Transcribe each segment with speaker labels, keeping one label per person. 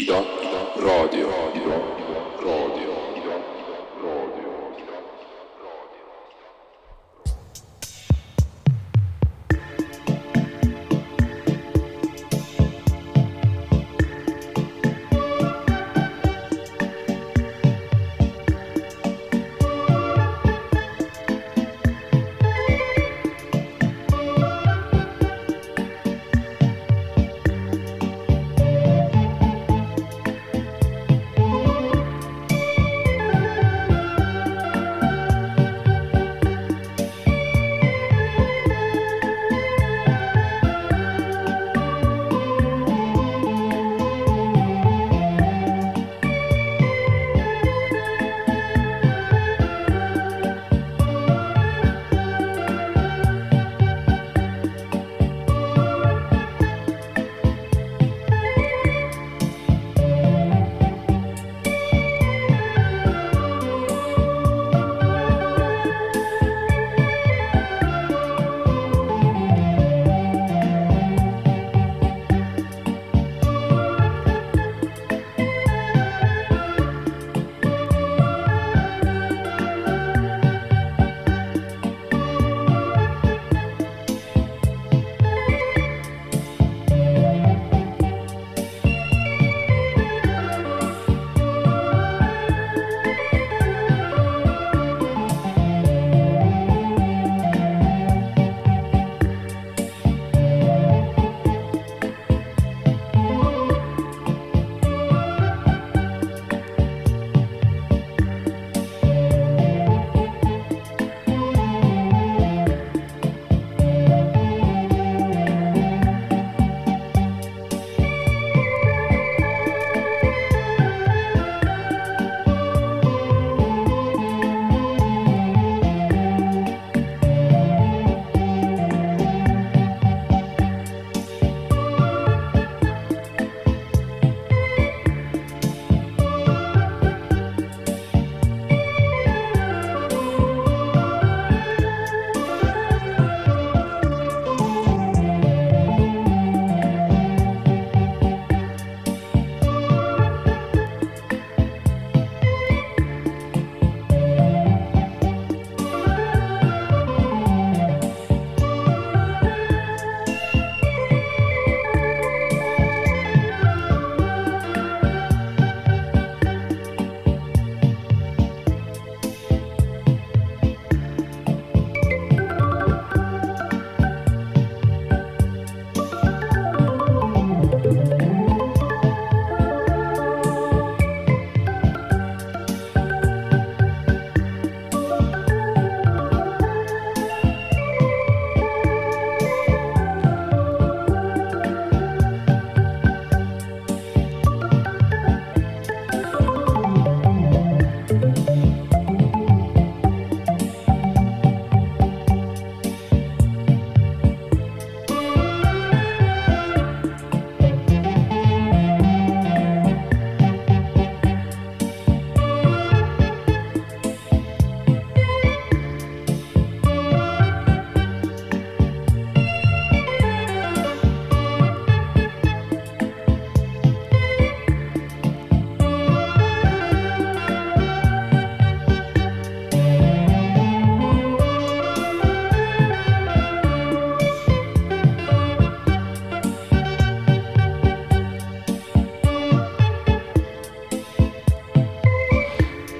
Speaker 1: Io, io, rodio, rodio.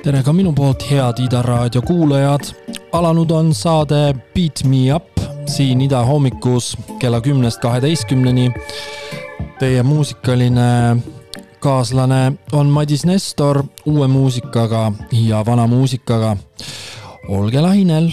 Speaker 2: Tere ka minu poolt, head Ida raadio kuulajad. alanud on saade Beat me up siin Ida hommikus kella kümnest kaheteistkümneni. Teie muusikaline kaaslane on Madis Nestor uue muusikaga ja vana muusikaga. olge lainel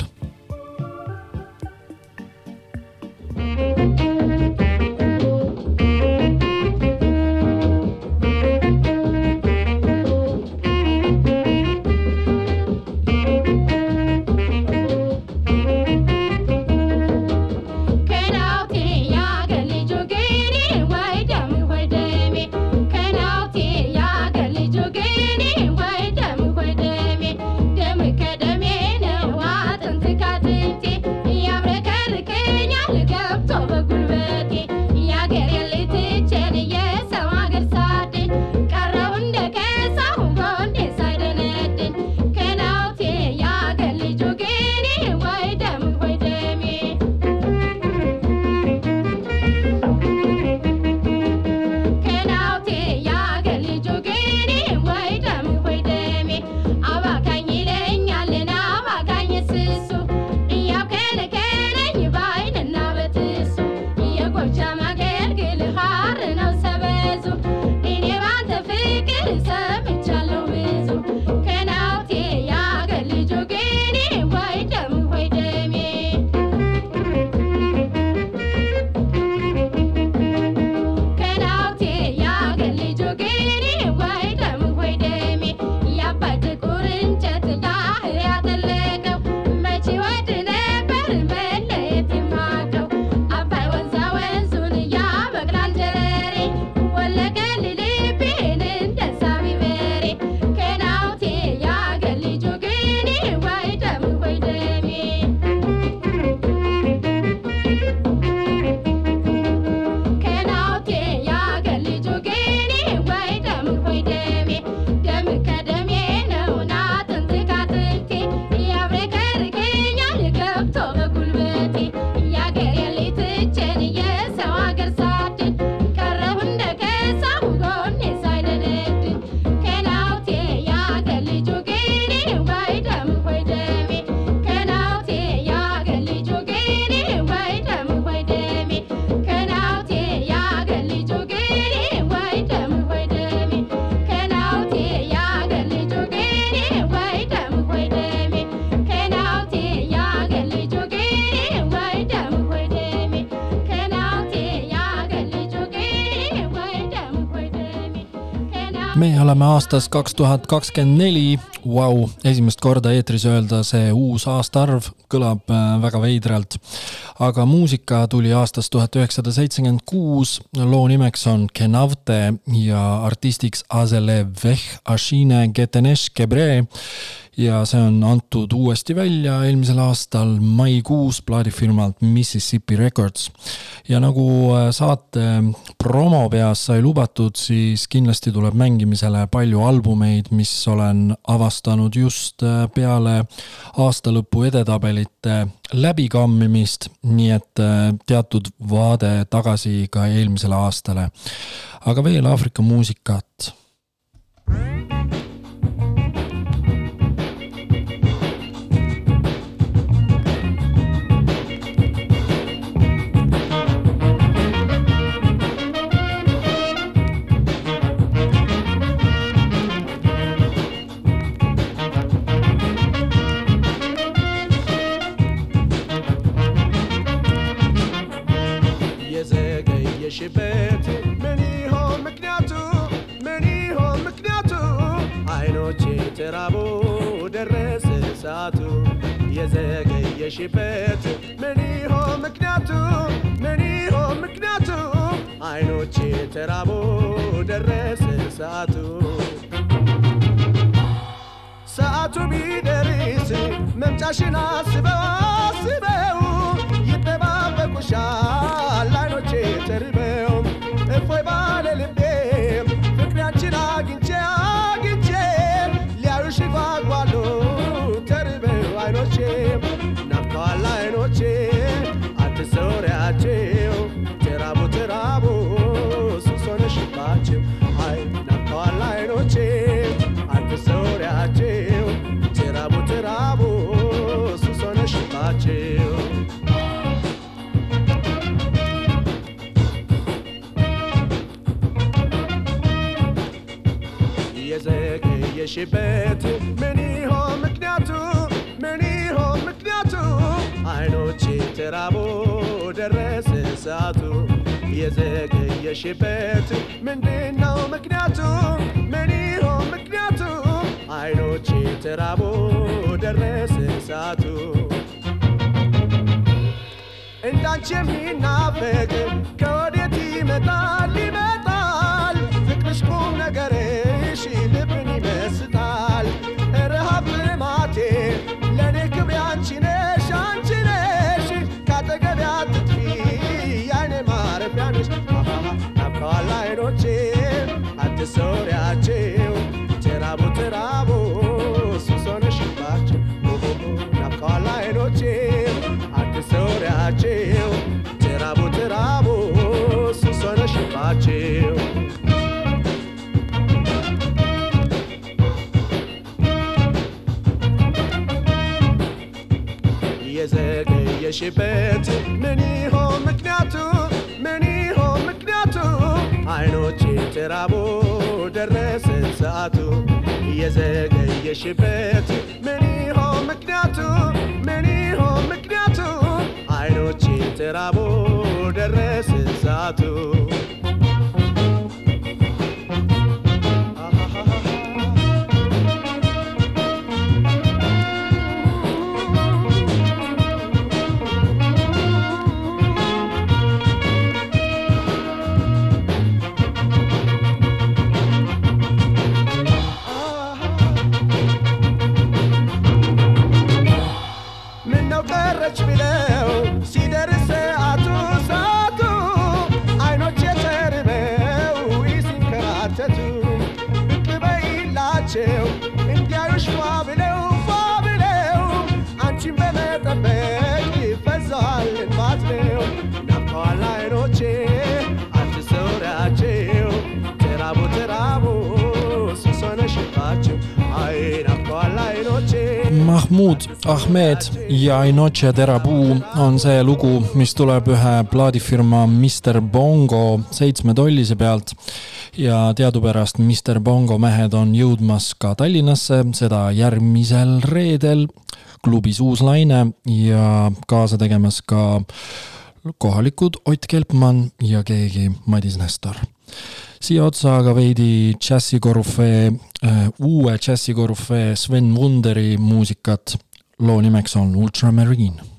Speaker 2: oleme aastas kaks tuhat kakskümmend neli, vau, esimest korda eetris öelda see uus aastaarv kõlab äh, väga veidralt. aga muusika tuli aastast tuhat üheksasada seitsekümmend kuus, loo nimeks on Kenavte ja artistiks Azele Veh Ashine Getenesh Gebre ja see on antud uuesti välja eelmisel aastal maikuus plaadifirmalt Mississippi Records. ja nagu äh, saate promo peas sai lubatud, siis kindlasti tuleb mängimisele palju albumeid, mis olen avastanud just äh, peale aastalõpu edetabelite läbikammimist, nii et äh, teatud vaade tagasi ka eelmisele aastale. aga veel Aafrika muusikat.
Speaker 3: thank you የዘገየሽበት ምን ይሆን ምክንያቱ? ምን ይሆን ምክንያቱ? አይኖቼ ተራቦ ደረሰ ሰዓቱ ሰዓቱ ቢደርስ መምጫሽን አስበው አስበው ይጠባበቁሻል የዘገየሽበት ምን ይሆን ምክንያቱ? ምን ይሆን ምክንያቱ? አይኖቼ ተራቦ ደረሰ ሰዓቱ የዘገየሽበት ምንድነው ምክንያቱ? ምን ይሆን ምክንያቱ? አይኖቼ ተራቦ ደረሰ ሰዓቱ እንዳንቺ የሚናፈቅ ከወዴት ይመጣል ይመጣል ፍቅርሽ ቁም ነገርሽ አትሰውሪያቸው ተራቡ ተራቡ ሱስ ሆነሽባቸው ናፍቀዋል አይኖቼ አትሰውሪያቸው ተራቡ ተራቡ ሱስ ሆነሽባቸው የዘገየሽበት ምን ይሆን ምክንያቱ? ተራቦ ደረሰ ሰዓቱ የዘገየሽበት ምን ይሆን ምክንያቱ? ምን ይሆን ምክንያቱ? አይኖቼ ተራቦ ደረሰ ሰዓቱ አይኖቼ አትሰውሪያቸው ተራቡ ተራቡ ሱስ ሆነሽባቸው አይ ናፍቀዋል አይኖቼ
Speaker 2: Mahmoud Ahmed ja Inoche Terabuu on see lugu, mis tuleb ühe plaadifirma Mr Bongo seitsmetollise pealt. ja teadupärast Mr Bongo mehed on jõudmas ka Tallinnasse, seda järgmisel reedel klubis Uus Laine ja kaasa tegemas ka kohalikud Ott Kelpmann ja keegi Madis Nestor siia otsa aga veidi džässikorüfee, uue džässikorüfee Sven Wunderi muusikat. loo nimeks on Ultramarine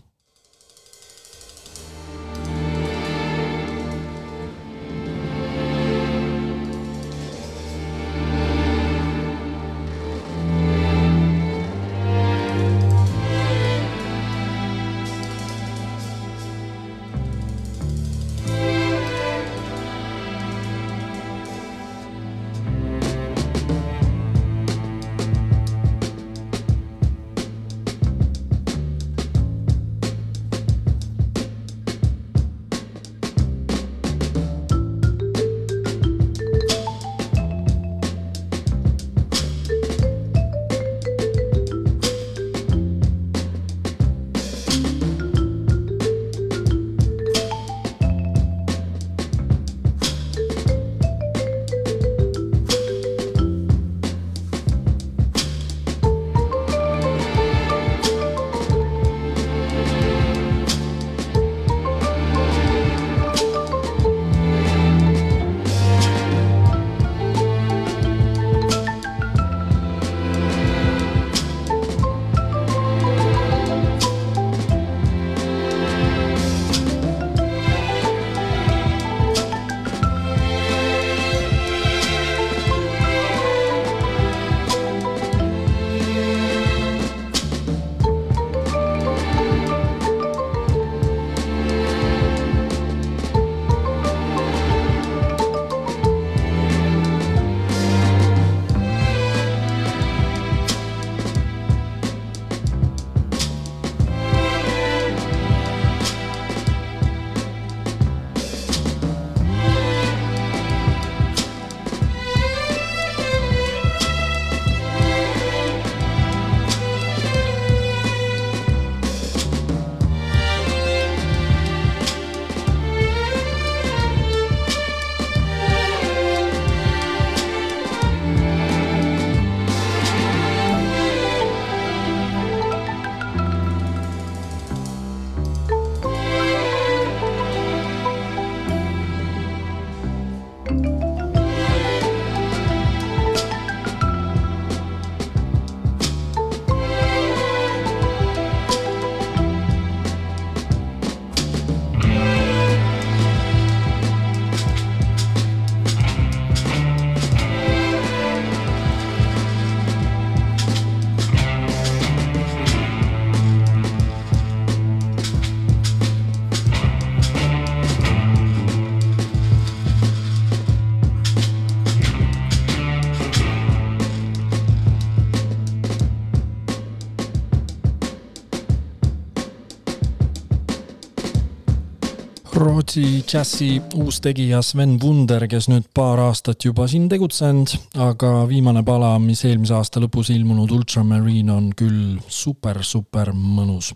Speaker 2: Rootsi džässi uus tegija Sven Wunder, kes nüüd paar aastat juba siin tegutsenud, aga viimane pala, mis eelmise aasta lõpus ilmunud Ultramarine on küll super-super mõnus.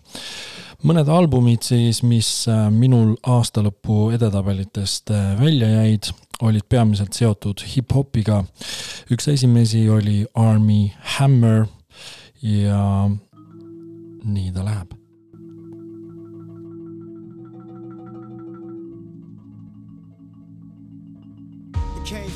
Speaker 2: mõned albumid siis, mis äh, minul aastalõpu edetabelitest äh, välja jäid, olid peamiselt seotud hip-hopiga. üks esimesi oli Army Hammer ja nii ta läheb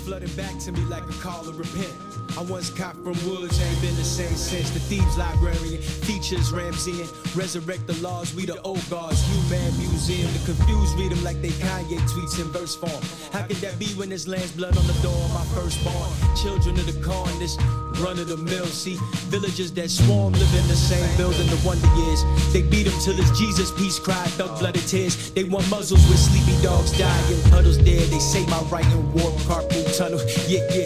Speaker 4: flooding back to me like a call to repent. I once caught from woods, ain't been the same since. The thieves librarian teachers Ramsey resurrect the laws. We the old guards, new man museum. The confused read them like they Kanye tweets in verse form. How could that be when there's land's blood on the door of my firstborn? Children of the corn, this run of the mill. See, villagers that swarm live in the same building. The wonder is they beat him till it's Jesus peace cried, thug blooded tears. They want muzzles with sleepy dogs dying, puddles dead. They say my right in warp carpool tunnel. Yeah, yeah,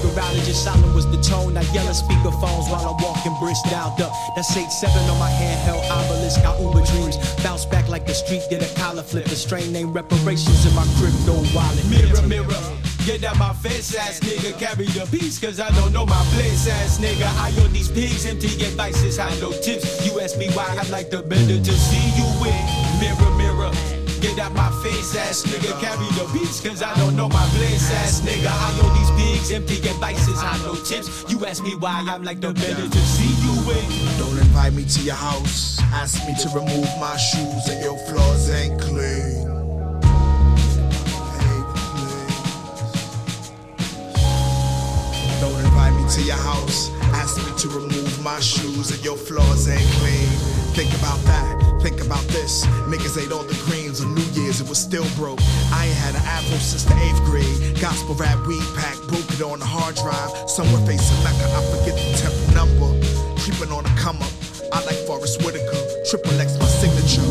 Speaker 4: continue, oh great niggerologist. Silent was the tone. I yell at speakerphones while I'm walking brisk dialed up. That's 8-7 on my handheld obelisk. Got Uber dreams. Bounce back like the street did a collar flip. A strain name reparations in my crypto wallet. Mirror, mirror. Get out my face ass nigga, carry the peace, cause I don't know my place ass nigga. I own these pigs, empty advices, I no tips. You ask me why I'd like the better to see you win. Mirror, mirror. Get out my face, ass nigga. Carry the beats, cause I don't know my place, ass nigga. I know these pigs empty and. I know tips. You ask me why I'm like the better to see you in.
Speaker 5: Don't invite me to your house. Ask me to remove my shoes and your floors ain't clean. Don't invite me to your house. Ask me to remove my shoes and your floors ain't clean. Think about that think about this. Niggas ate all the greens on New Year's, it was still broke. I ain't had an apple since the eighth grade. Gospel rap weed pack, broke it on the hard drive. Somewhere facing Mecca, I forget the temple number. Creeping on the come up. I like Forrest Whitaker, triple X my signature.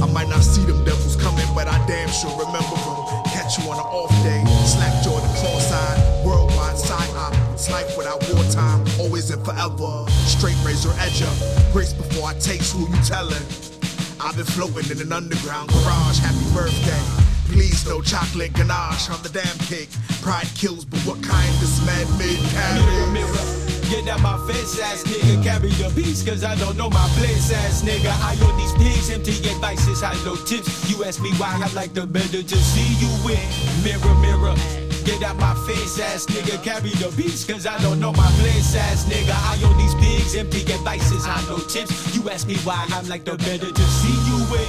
Speaker 5: I might not see them devils coming, but I damn sure remember them. Catch you on an off day, slap Jordan cross-eyed, worldwide side op. It's life without wartime, always and forever. Straight razor edge up, grace before I taste who you tellin'. I've been floating in an underground garage. Happy birthday. Please no chocolate ganache on the damn cake. Pride kills, but what kind this man made carry?
Speaker 4: mirror. Get out my face ass nigga, carry the peace, cause I don't know my place ass nigga. I own these pigs, empty advices, I no tips. You ask me why I like the better to see you win. Mirror, mirror. Get out my face ass nigga, carry the beats, cause I don't know my place ass nigga. I own these pigs, empty advices, I know tips. You ask me why I'm like the better to see you win.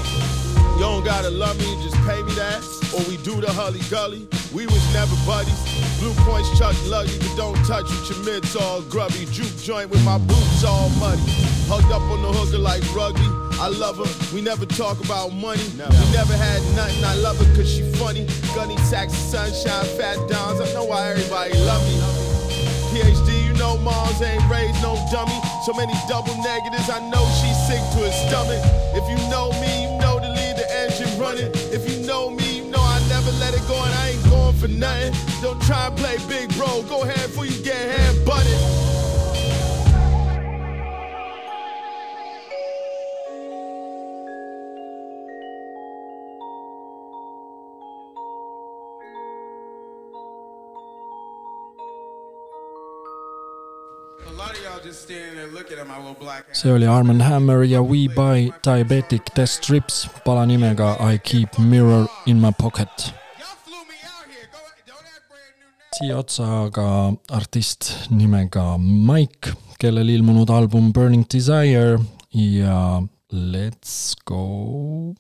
Speaker 6: You don't gotta love me, just pay me that. Or we do the hully gully. We was never buddies. Blue points chuck lucky, but don't touch with your mitts all grubby. Juke joint with my boots all muddy. Hugged up on the hooker like rugby. I love her. We never talk about money. We never had nothing. I love her cause she funny. Gunny sacks, sunshine, fat downs. I know why everybody love me. PhD, you know moms ain't raised no dummy. So many double negatives, I know she's sick to her stomach. If you know me, you know to leave the engine running. If you know me, you know I never let it go and I ain't going for nothing. Don't try and play big bro, go ahead before you get hand butted.
Speaker 2: See oli Armen Hammer ja We Buy Diabetic Death Strips pala nimega I Keep Mirror in My Pocket. Siia otsa aga artist nimega Mike, kellel ilmunud album Burning Desire ja Let's go.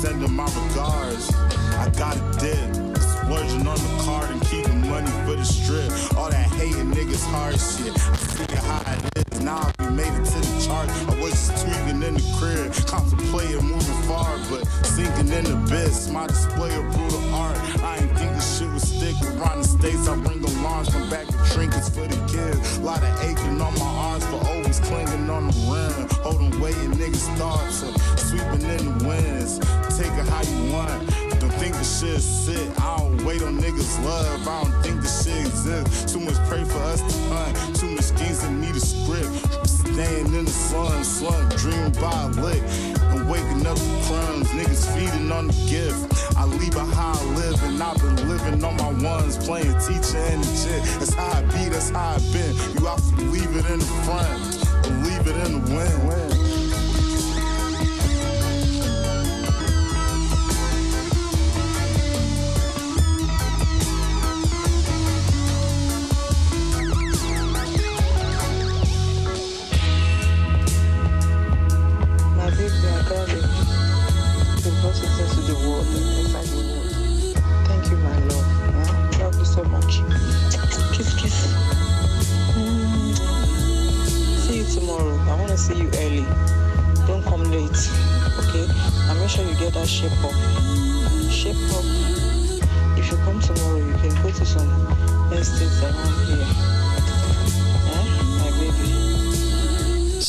Speaker 7: Sending my regards. I got a dip. Splurging on the card and keeping money for the strip. All that hating niggas hard shit. I it how it is. Now we made it to the chart. I was just tweaking in the crib. Contemplating moving far, but sinking in the abyss. My display of brutal art. I ain't think this shit would stick around the states. I bring alarms, come back with trinkets for the kids. Lot of aching on my arms, but always clinging on the rim. Holding weight in niggas' thoughts, uh, sweeping in the winds. Take it how you want. Don't think the shit is sick. I don't wait on niggas' love. I don't think the shit exists. Too much pray for us to hunt. Too much schemes that need a script. Staying in the sun, slump, dream by lick. And waking up to crumbs, niggas feeding on the gift. I leave it how I live, and I've been living on my ones, playing teacher and the jit. That's how I be, that's how I been. You have to leave it in the front, leave it in the wind.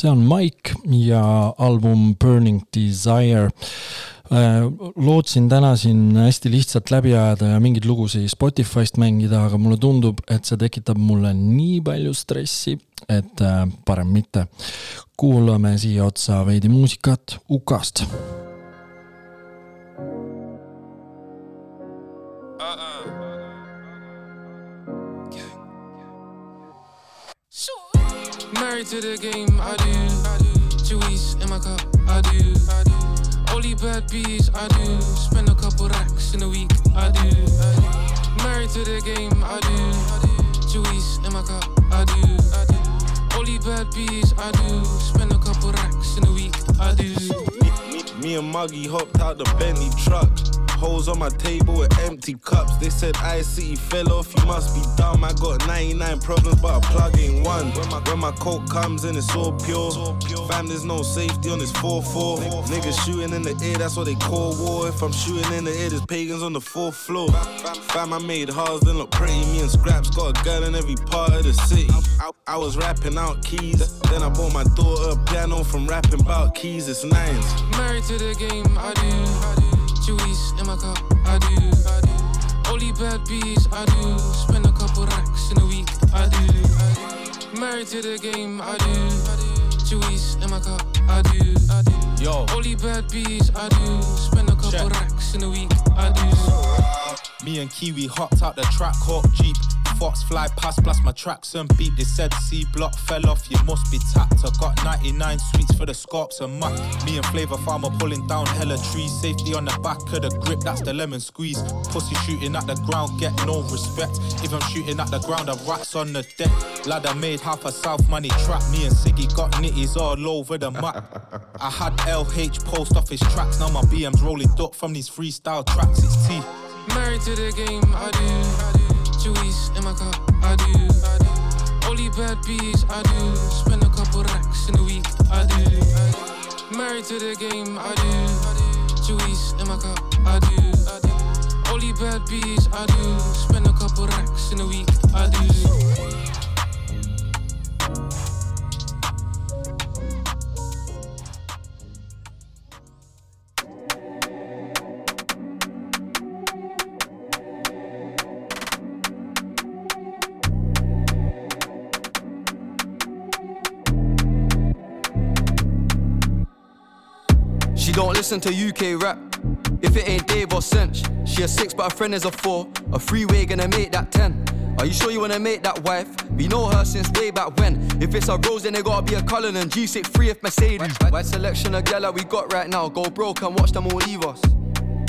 Speaker 8: See
Speaker 2: on Mike ja album Burning Desire. lootsin täna siin hästi lihtsalt läbi ajada ja mingeid lugusid Spotify'st mängida, aga mulle tundub, et see tekitab mulle nii palju stressi, et äh, parem mitte. kuulame siia otsa veidi muusikat UK-st.
Speaker 9: Married to the game, I do. Chewies in my cup, I I do. Only bad bees, I do. Spend a couple racks in a week, I do. Married to the game, I do. Juice in my cup, I do. Only bad bees, I do. Spend a couple racks in a week, I do.
Speaker 10: Me and Muggy hopped out the Bentley truck. Holes on my table with empty cups. They said I see you fell off, you must be dumb. I got 99 problems, but a plug ain't one. When my, when my coke comes in, it's all pure. Fam, there's no safety on this 4-4. Niggas shooting in the air, that's what they call war. If I'm shooting in the air, there's pagans on the fourth floor. Fam, I made Harsden look pretty. Me and Scraps got a girl in every part of the city. I, I was rapping out keys. Then I bought my daughter a piano from rapping about keys. It's nines.
Speaker 9: Married to the game, I do. I do. Juice in my cup, I do. Only bad bees, I do. Spend a couple racks in a week, I do. Married to the game, I do. Juice in my cup, I do.
Speaker 11: Yo.
Speaker 9: Only bad bees, I do. Spend a couple
Speaker 11: Check.
Speaker 9: racks in a week, I do.
Speaker 11: Me and Kiwi hopped out the track, hawk Jeep. Fox fly past, plus my tracks and beat. They said C block fell off, you must be tapped. I got 99 sweets for the scorps and muck. Me and Flavor Farmer pulling down hella trees. Safety on the back of the grip, that's the lemon squeeze. Pussy shooting at the ground, get no respect. If I'm shooting at the ground, the rats on the deck. Lad, I made half a South money trap. Me and Siggy got nitties all over the map. I had LH post office tracks, now my BM's rolling duck from these freestyle tracks. It's T.
Speaker 9: Married to the game, I do. Juice in my cup, I do. Only bad bees, I do. Spend a couple racks in a week, I do. Married to the game, I do. Juice in my cup, I do. Only bad bees, I do. Spend a couple racks in a week, I do.
Speaker 12: Listen to UK rap. If it ain't Dave or Cinch, she a six, but her friend is a four. A freeway gonna make that ten. Are you sure you wanna make that wife? We know her since way back when. If it's a Rose, then it gotta be a Cullen and G6 free if Mercedes. White selection of gala we got right now. Go broke and watch them all leave us.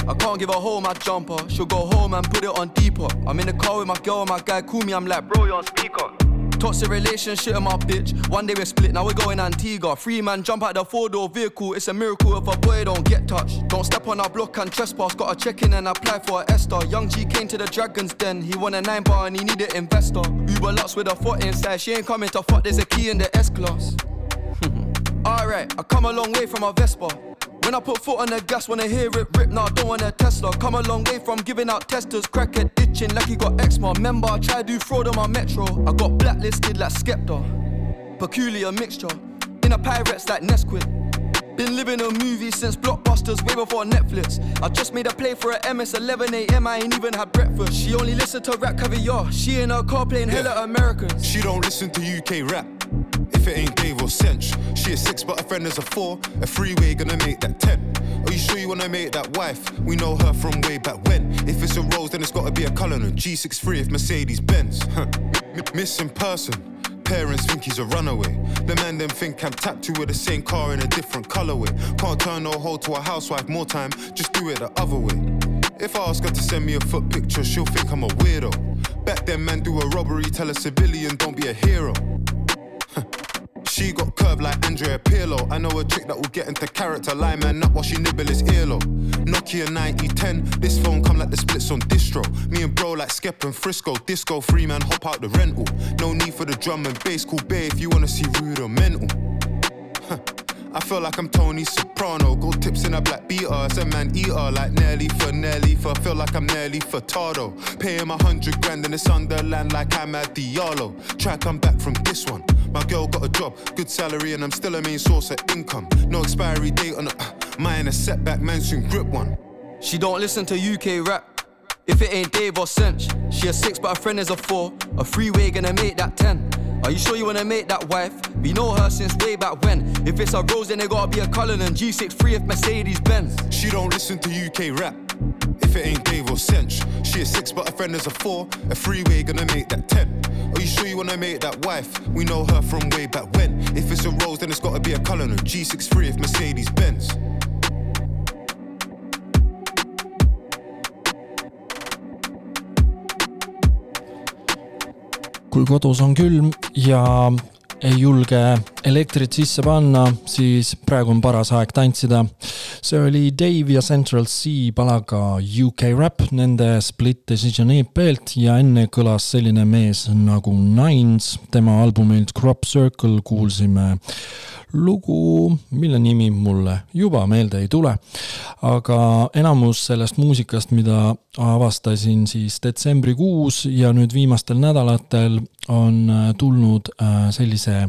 Speaker 12: I can't give her home my jumper. She'll go home and put it on deeper. I'm in the car with my girl and my guy call me. I'm like, bro, you're on speaker. Toxic relationship with my bitch. One day we're split, now we're going Antigua. Free man jump out the four door vehicle. It's a miracle if a boy don't get touched. Don't step on our block and trespass. Got to check in and apply for a Esther. Young G came to the Dragons Den. He won a nine bar and he needed investor. Uber Lux with a foot inside. She ain't coming to fuck. There's a key in the S class. Alright, I come a long way from a Vespa. When I put foot on the gas, wanna hear it rip, now I don't want a Tesla. Come a long way from giving out testers, crackhead itching like he got eczema. Remember, I tried to do fraud on my metro. I got blacklisted like Skepta. Peculiar mixture, in a pirates like Nesquik. Been living a movie since blockbusters, way before Netflix. I just made a play for a MS 11 AM, I ain't even had breakfast. She only listened to rap caviar. She in her car playing hella Americans.
Speaker 13: She don't listen to UK rap. If it ain't Dave or Cinch, she a six, but her friend is a four. A three freeway gonna make that ten. Are you sure you wanna make that wife? We know her from way back when. If it's a Rose, then it's gotta be a Cullinan. G6 free if Mercedes Benz. Missing person. Parents think he's a runaway. The man them think I'm tapped to with the same car in a different colorway. Can't turn no hoe to a housewife more time, just do it the other way. If I ask her to send me a foot picture, she'll think I'm a weirdo. Back then, man, do a robbery, tell a civilian, don't be a hero. She got curved like Andrea Pirlo. I know a chick that will get into character, lie man up while she nibble his earlobe. Nokia 9010, this phone come like the splits on distro. Me and bro like Skep and Frisco, disco free man, hop out the rental. No need for the drum and bass, cool bay if you wanna see rude or mental. Huh. I feel like I'm Tony Soprano. Gold tips in a black beater. It's a man eater like Nelly for Nelly for. I feel like I'm Nelly for Tardo. Pay him a hundred grand in the Sunderland like I'm at Diallo. Try come back from this one. My girl got a job, good salary, and I'm still a main source of income. No expiry date on a uh, mine a setback, man soon grip one.
Speaker 12: She don't listen to UK rap. If it ain't Dave or Cinch, she a six, but her friend is a four. A freeway gonna make that ten. Are you sure you wanna make that wife? We know her since way back when. If it's a Rose, then it gotta be a Cullinan G6 free if Mercedes Benz.
Speaker 13: She don't listen to UK rap. If if it ain't Dave or Cinch. She a six, but her friend is a four. A freeway gonna make that ten. Are you sure you wanna make that wife? We know her from way back when. If it's a Rose, then it's gotta be a Cullinan. G63 if Mercedes Benz.
Speaker 2: Kui kodus on külm ja ei julge elektrit sisse panna, siis praegu on paras aeg tantsida. see oli Dave ja Central C palaga UK Rap nende Split Decision EP-lt ja enne kõlas selline mees nagu Nines, tema albumilt Crop Circle kuulsime lugu, mille nimi mulle juba meelde ei tule. aga enamus sellest muusikast, mida avastasin siis detsembrikuus ja nüüd viimastel nädalatel, on äh, tulnud äh, sellise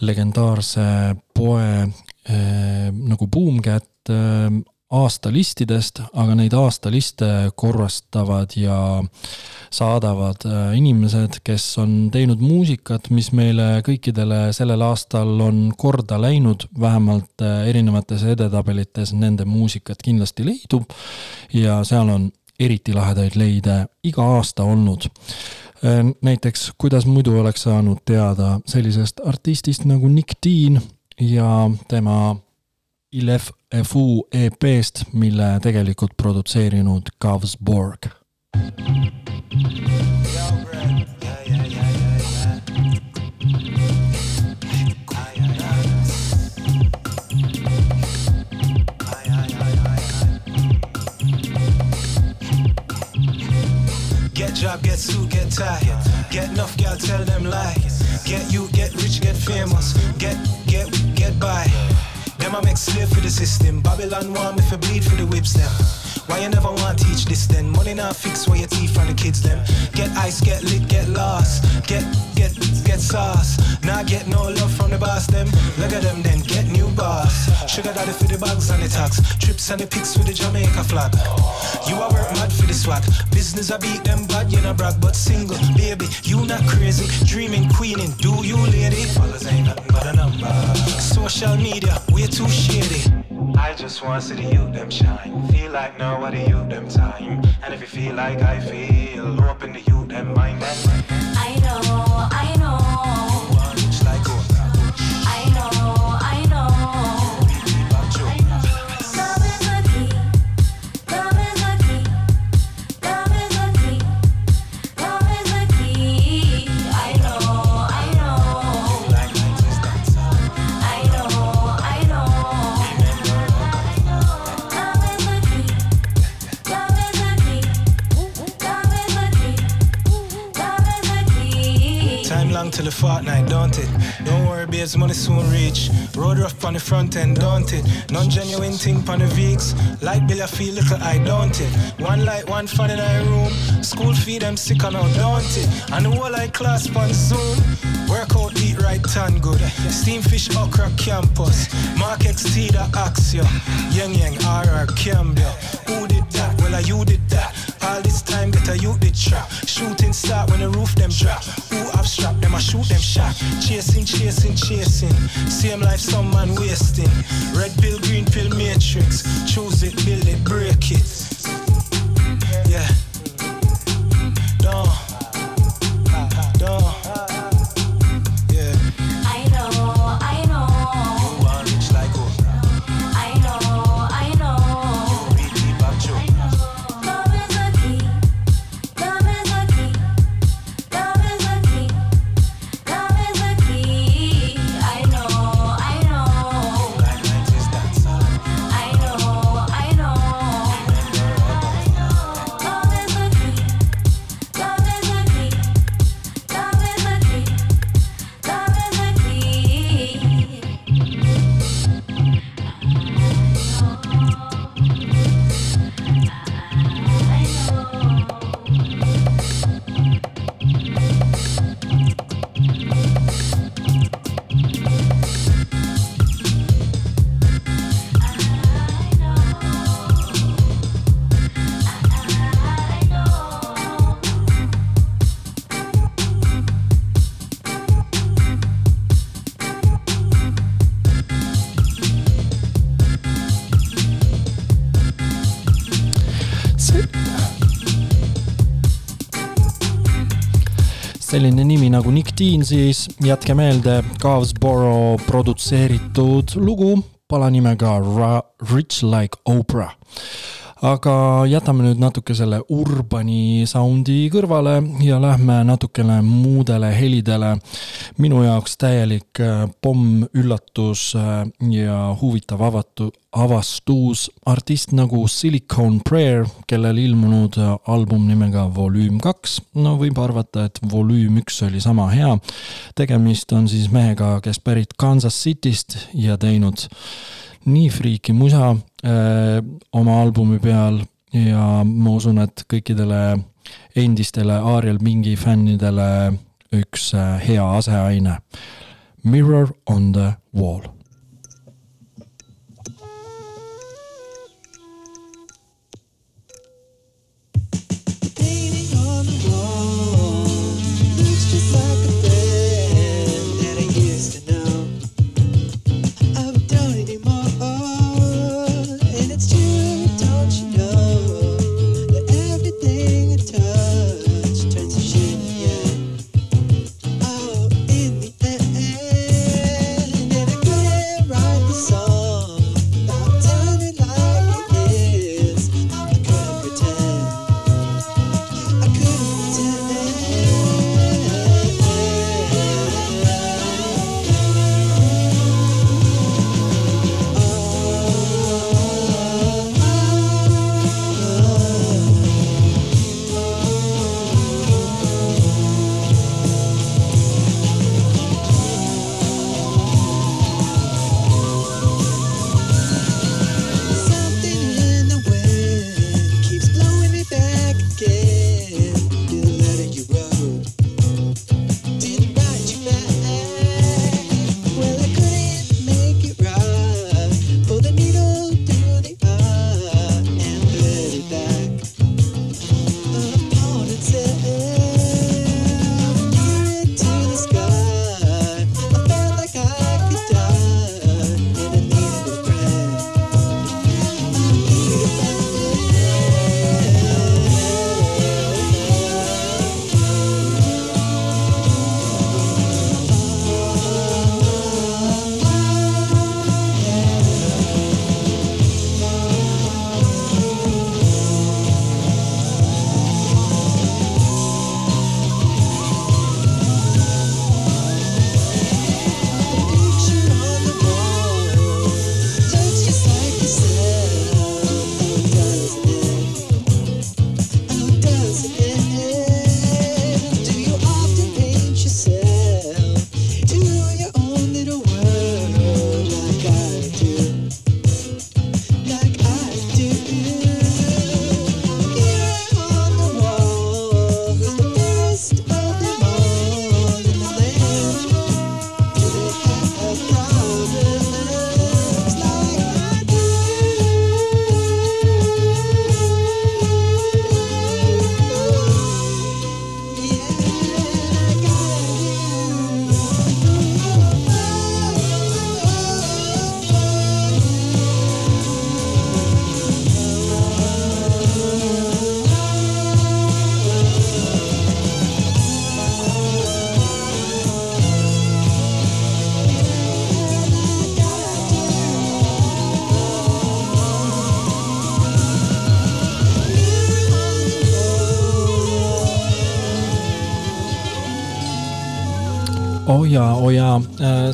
Speaker 2: legendaarse poe äh, nagu Boomcat aastalistidest, aga neid aastaliste korrastavad ja saadavad äh, inimesed, kes on teinud muusikat, mis meile kõikidele sellel aastal on korda läinud, vähemalt äh, erinevates edetabelites nende muusikat kindlasti leidub. ja seal on eriti lahedaid leide iga aasta olnud äh, näiteks, kuidas muidu oleks saanud teada sellisest artistist nagu Nick Dean ja tema Ilef FU EP-st, mille tegelikult produtseerinud Gavs Borg.
Speaker 14: Get job, get suit, get tired. Get enough, girl, tell them lies. Get you, get rich, get famous. Get, get, get by. Them I make slave for the system. Babylon want me for bleed for the whips them. Why you never want to teach this then? Money not fix where your teeth from the kids them. Get ice, get lit, get lost. Get, get, get sauce. Now get no love from the boss them. Look at them then, get new boss. Sugar daddy for the bags and the tax. Trips and the pics with the Jamaica flag. You are work mad for the swag. Business I beat them bad, you not brag, but single. Baby, you not crazy. Dreaming, queening, do you lady? Followers ain't nothing but a number. Social media, we're too shitty. I just want to see the youth them shine. Feel like nobody youth them time. And if you feel like I feel, open the youth them mind. I know, I know. Till the fortnight, don't it? Don't worry, babes, money soon reach. Road rough on the front end, don't it? Non genuine thing on the Vicks. Light bill, I feel little, I don't it? One light, one fan in our room. School fee, them sick on out, don't it? And the whole I class on Zoom. Work out, eat right, tan good. Steam fish, okra, campus. Mark XT, the Axio. Yang Yang, RR, Cambia. Who did I you did that. All this time, get a youth did trap. Shooting start when the roof them drop. Who abstract them, I shoot them shot. Chasing, chasing, chasing. Same life, some man wasting. Red pill, green pill, matrix. Choose it, build it, break it.
Speaker 15: Dean siis, jätke meelde, Gavsboro produtseeritud lugu palanimega Ra Rich Like Oprah aga jätame nüüd natuke selle urbani soundi kõrvale ja lähme natukene muudele helidele. minu jaoks täielik äh, pommüllatus äh, ja huvitav avatu, avastus artist nagu Silicon Prayer, kellel ilmunud äh, album nimega Volüüm kaks. no võib arvata, et Volüüm üks oli sama hea. tegemist on siis mehega, kes pärit Kansas Cityst ja teinud nii friiki musa öö, oma albumi peal ja ma usun, et kõikidele endistele Ariel Mingi fännidele üks äh, hea aseaine. Mirror on the wall.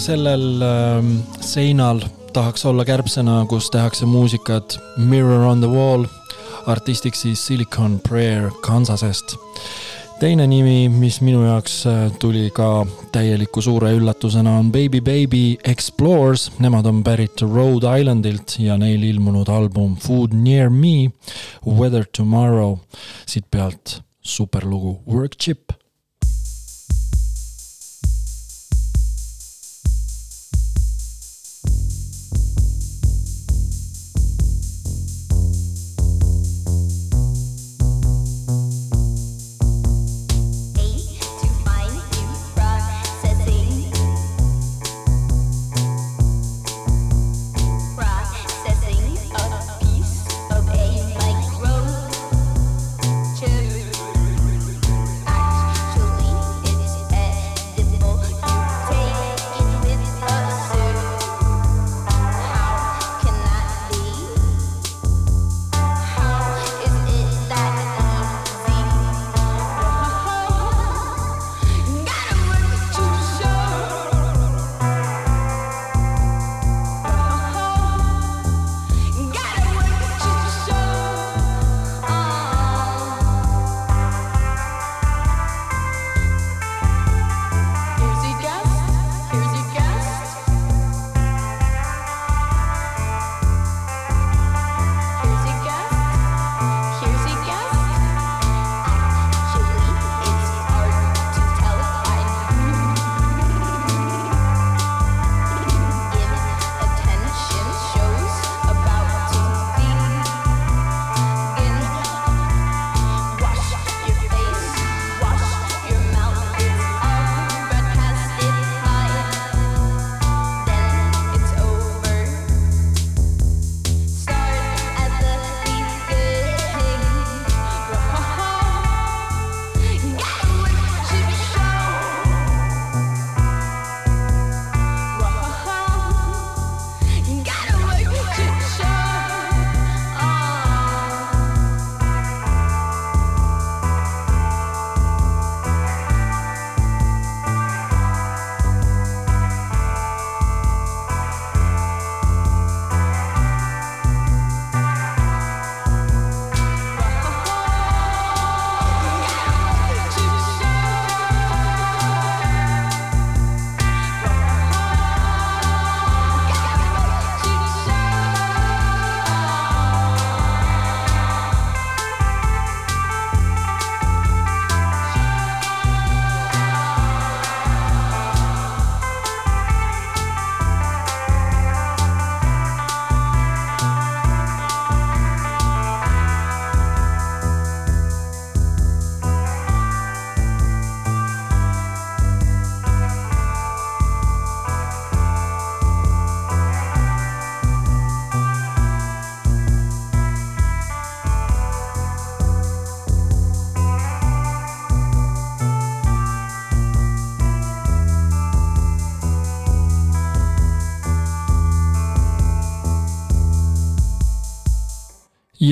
Speaker 15: Sellel ähm, seinal tahaks olla kärbsena, kus tehakse muusikat Mirror on the wall, artistiks siis Silicon Prayer Kansasest. teine nimi, mis minu jaoks äh, tuli ka täieliku suure üllatusena, on Baby Baby Explores. Nemad on pärit Rhode Islandilt ja neil ilmunud album Food Near Me, Weather Tomorrow. siit pealt superlugu Work Chip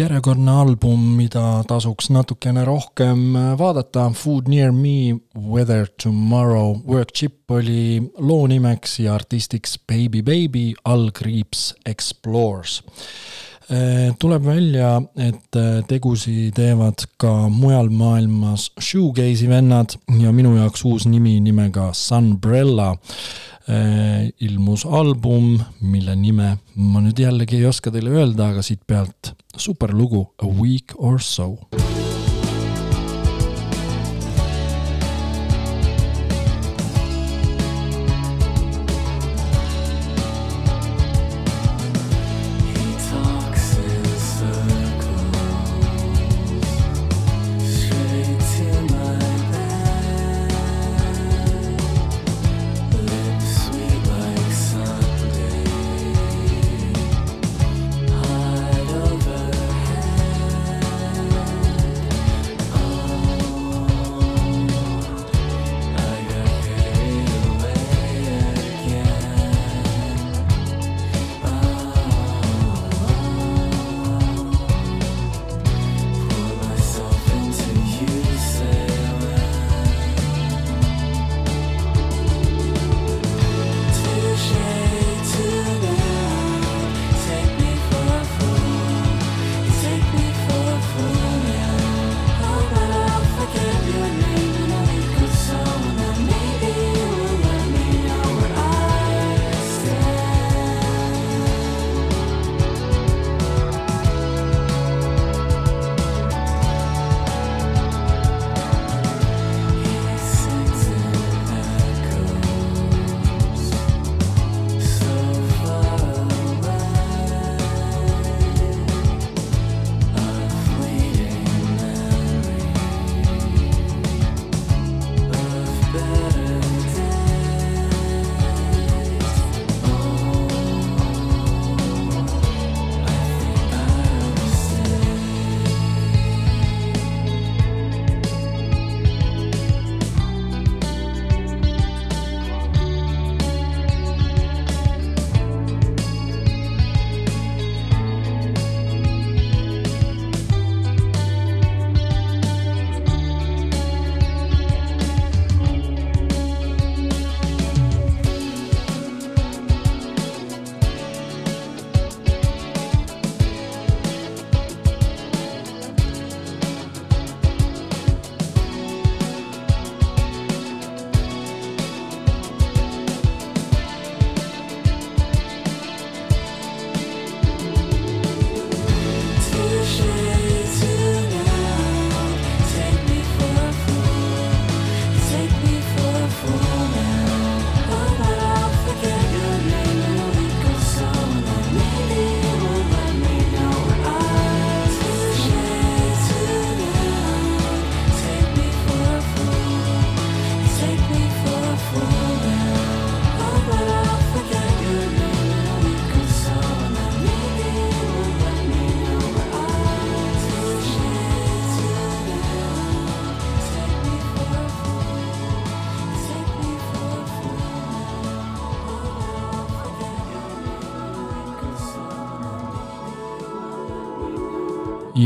Speaker 16: järjekordne album, mida tasuks natukene rohkem vaadata, Food Near Me, Weather Tomorrow, Work Chip oli loo nimeks ja artistiks Baby Baby, allkriips Explores. tuleb välja, et tegusi teevad ka mujal maailmas shoegaze'i vennad ja minu jaoks uus nimi nimega Sunbrella ilmus album, mille nime ma nüüd jällegi ei oska teile öelda, aga siit pealt superlugu A Week or So.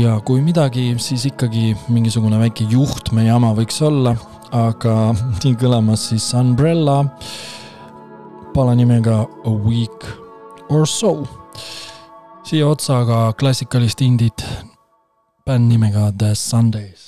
Speaker 16: Ja kui midagi, siis ikkagi mingisugune väike juhtme jama võiks olla, aga nii kõlamas siis Umbrella pala nimega A Week or So. siia otsa ka klassikalist indit bänd nimega The Sundays.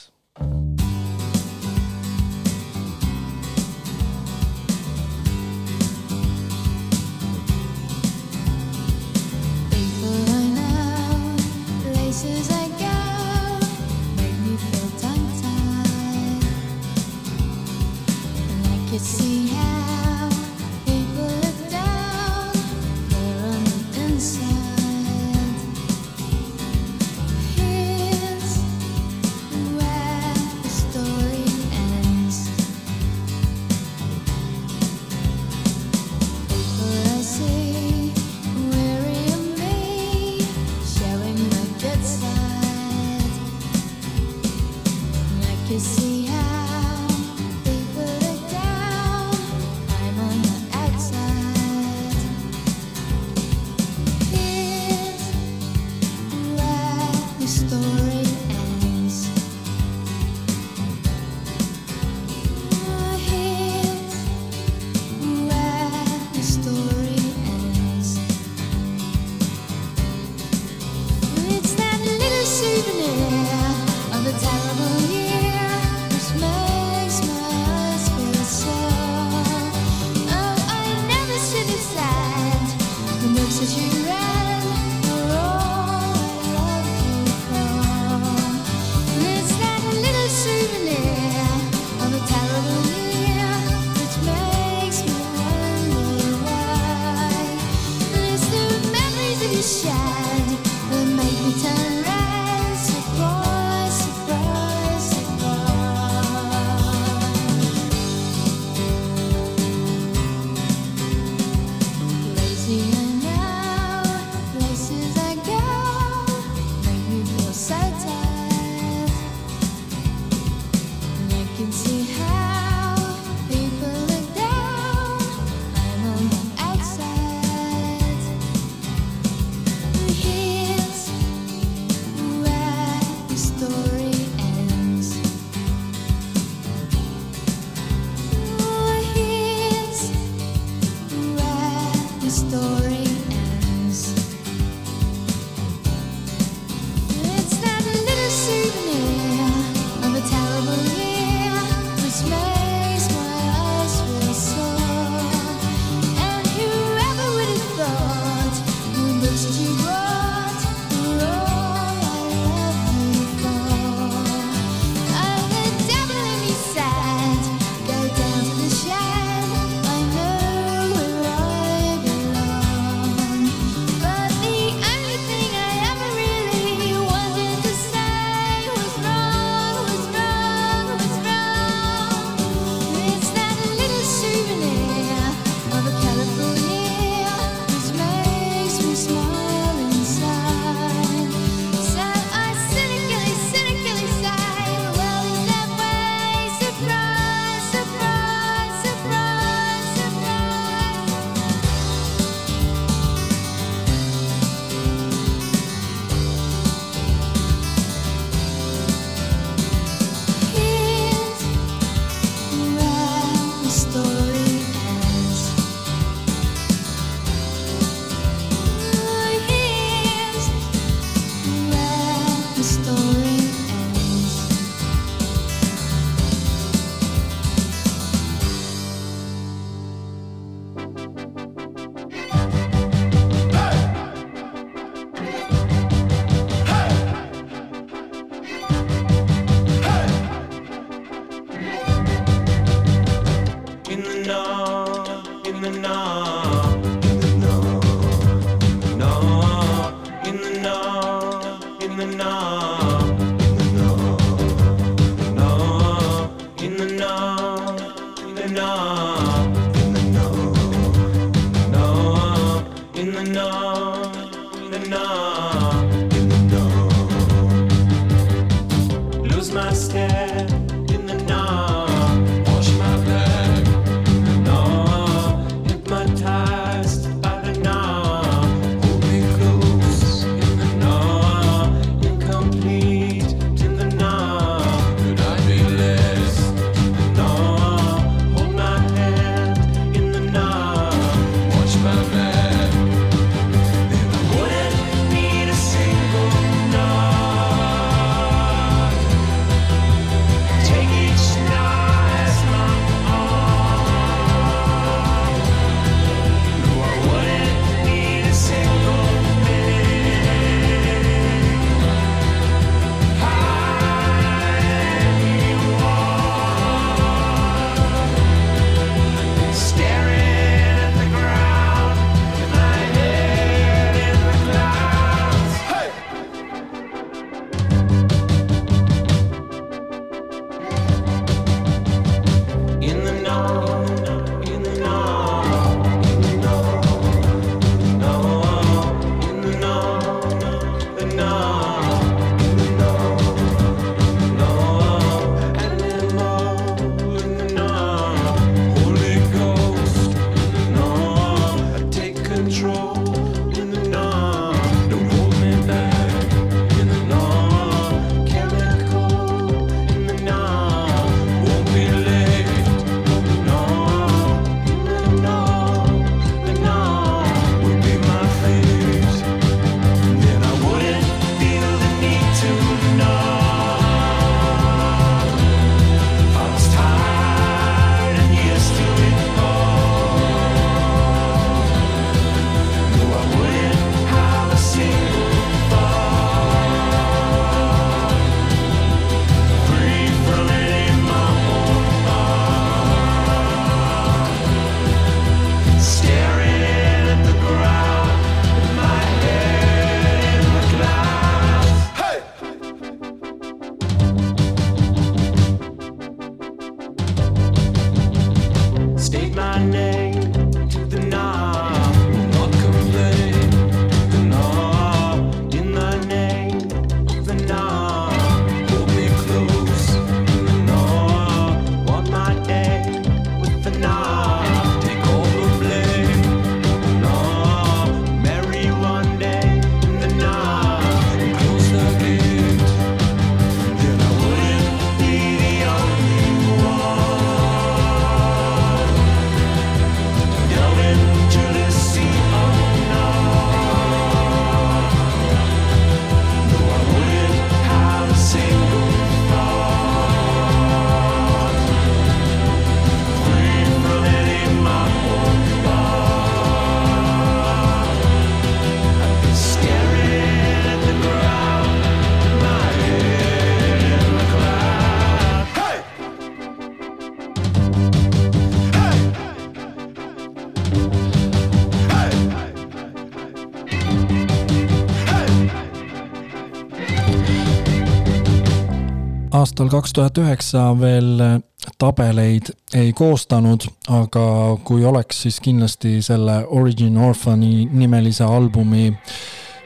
Speaker 2: aastal kaks tuhat üheksa veel eh, tabeleid ei koostanud, aga kui oleks, siis kindlasti selle Origin Orphani nimelise albumi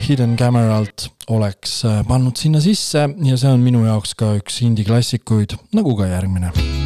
Speaker 2: Hidden Cameralt oleks eh, pannud sinna sisse ja see on minu jaoks ka üks indie klassikuid, nagu ka järgmine.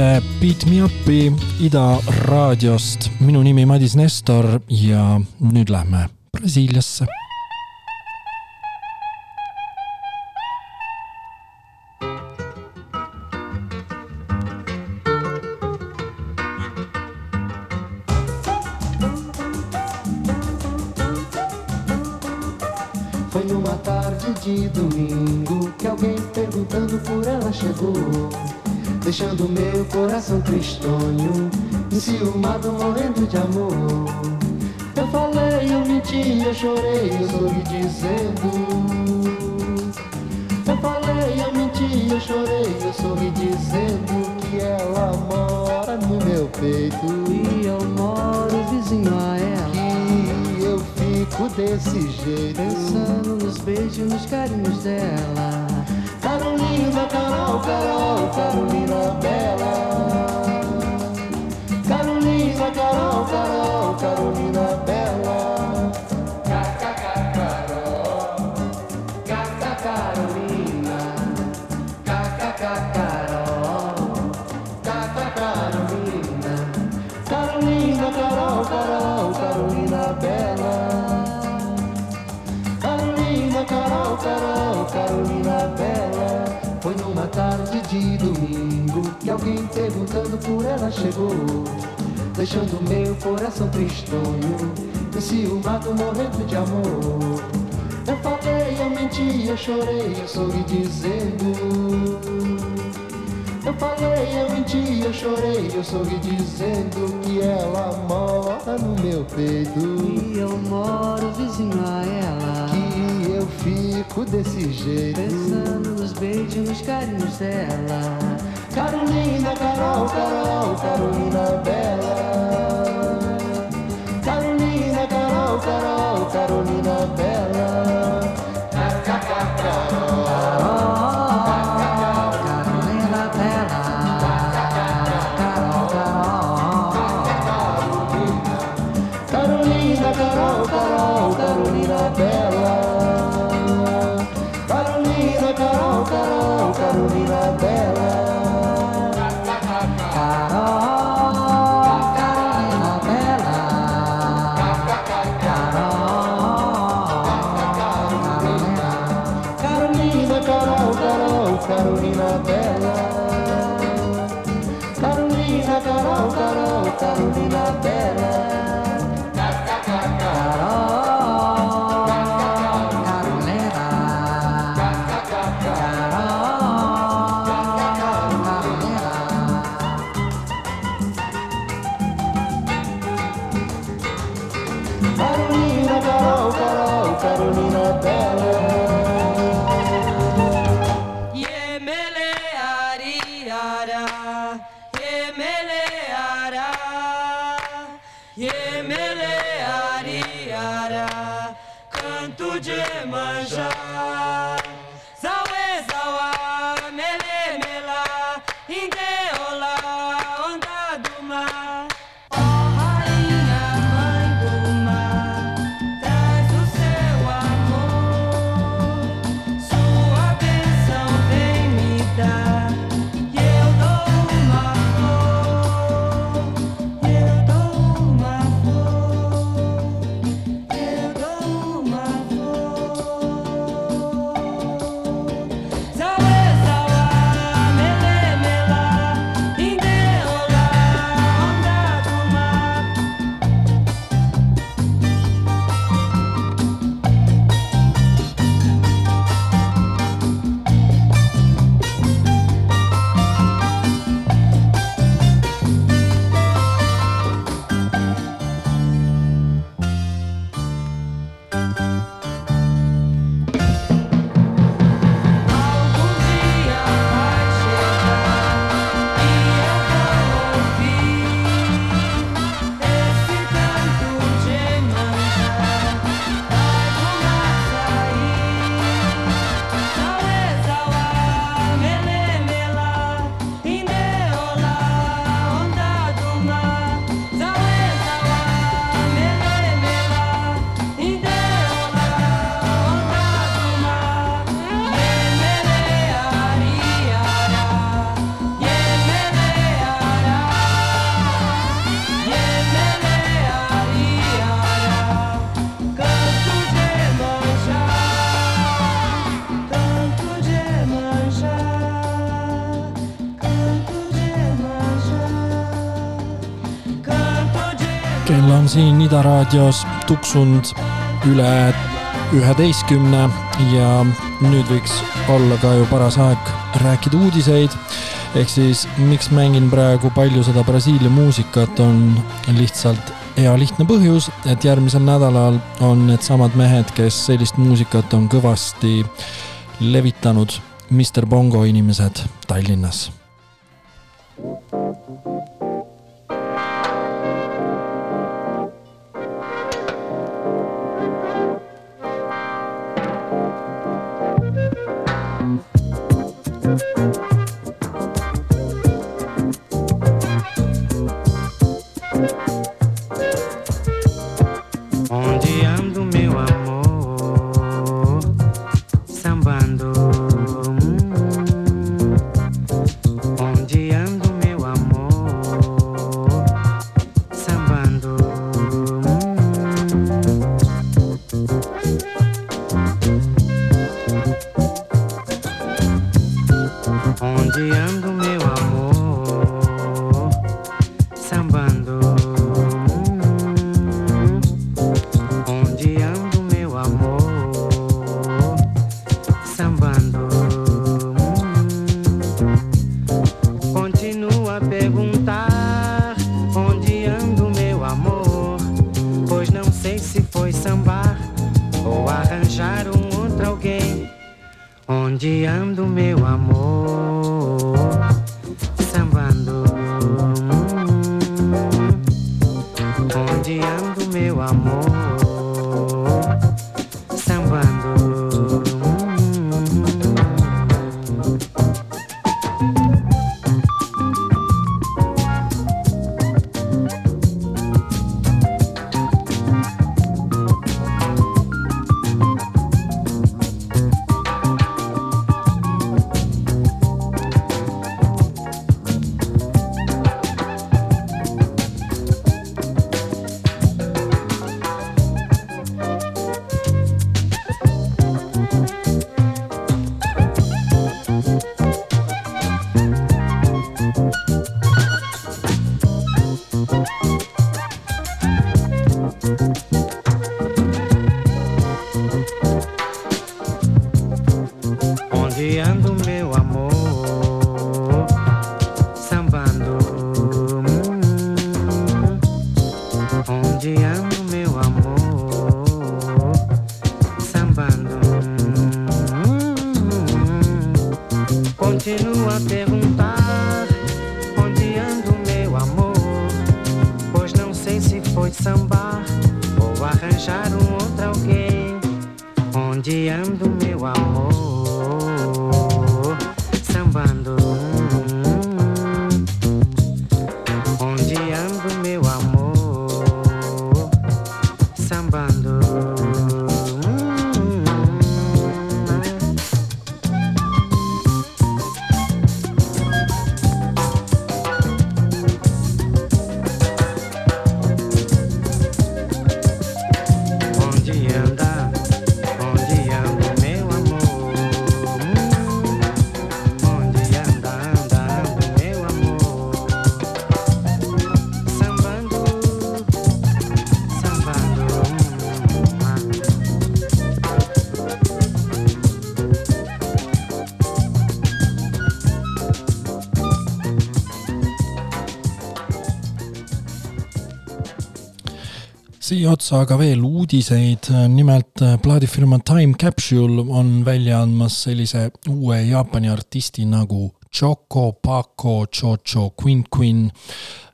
Speaker 2: Kuulate Beat Me Up'i Ida raadiost. minu nimi Madis Nestor ja nüüd lähme Brasiiliasse.
Speaker 17: De amor. Eu falei, eu menti, eu chorei, eu sorri dizendo. Eu falei, eu menti, eu chorei, eu sorri dizendo que ela mora no meu peito e eu moro vizinho a ela. Que eu fico desse jeito, pensando nos beijos, nos carinhos dela. Carolina, Carol, Carol, Carolina Bela. Carolina Bela. Foi numa tarde de domingo que alguém perguntando por ela chegou, deixando meu coração tristonho, enciumado, morrendo de amor. Eu falei, eu menti, eu chorei, eu sorri dizendo. Eu falei, eu menti, eu chorei, eu sorri dizendo que ela mora no meu peito. E eu moro vizinho a ela. Fico desse jeito. Pensando nos beijos, nos carinhos dela. Carolina, Carol, Carol, Carolina Bela. Carolina, Carol, Carol, Carolina Bela.
Speaker 18: Ida raadios tuksunud üle üheteistkümne. Ja nüüd võiks olla ka ju paras aeg rääkida uudiseid. ehk siis, miks mängin praegu palju seda Brasiilia muusikat, on lihtsalt hea lihtne põhjus, et järgmisel nädalal on needsamad mehed, kes sellist muusikat on kõvasti levitanud, Mr Bongo inimesed Tallinnas. siia otsa aga veel uudiseid, nimelt äh, plaadifirma Time Capsule on välja andmas sellise uue Jaapani artisti nagu Choco Paco Chocho Queen Queen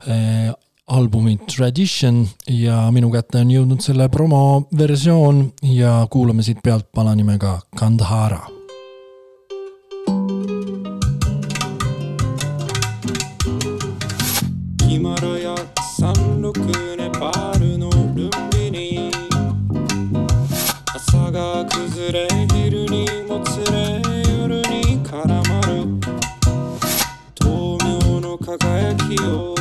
Speaker 18: eh, äh, albumi Tradition. Ja minu kätte on jõudnud selle promoversioon ja kuulame siit pealt pala nimega Kandhara
Speaker 19: Thank you.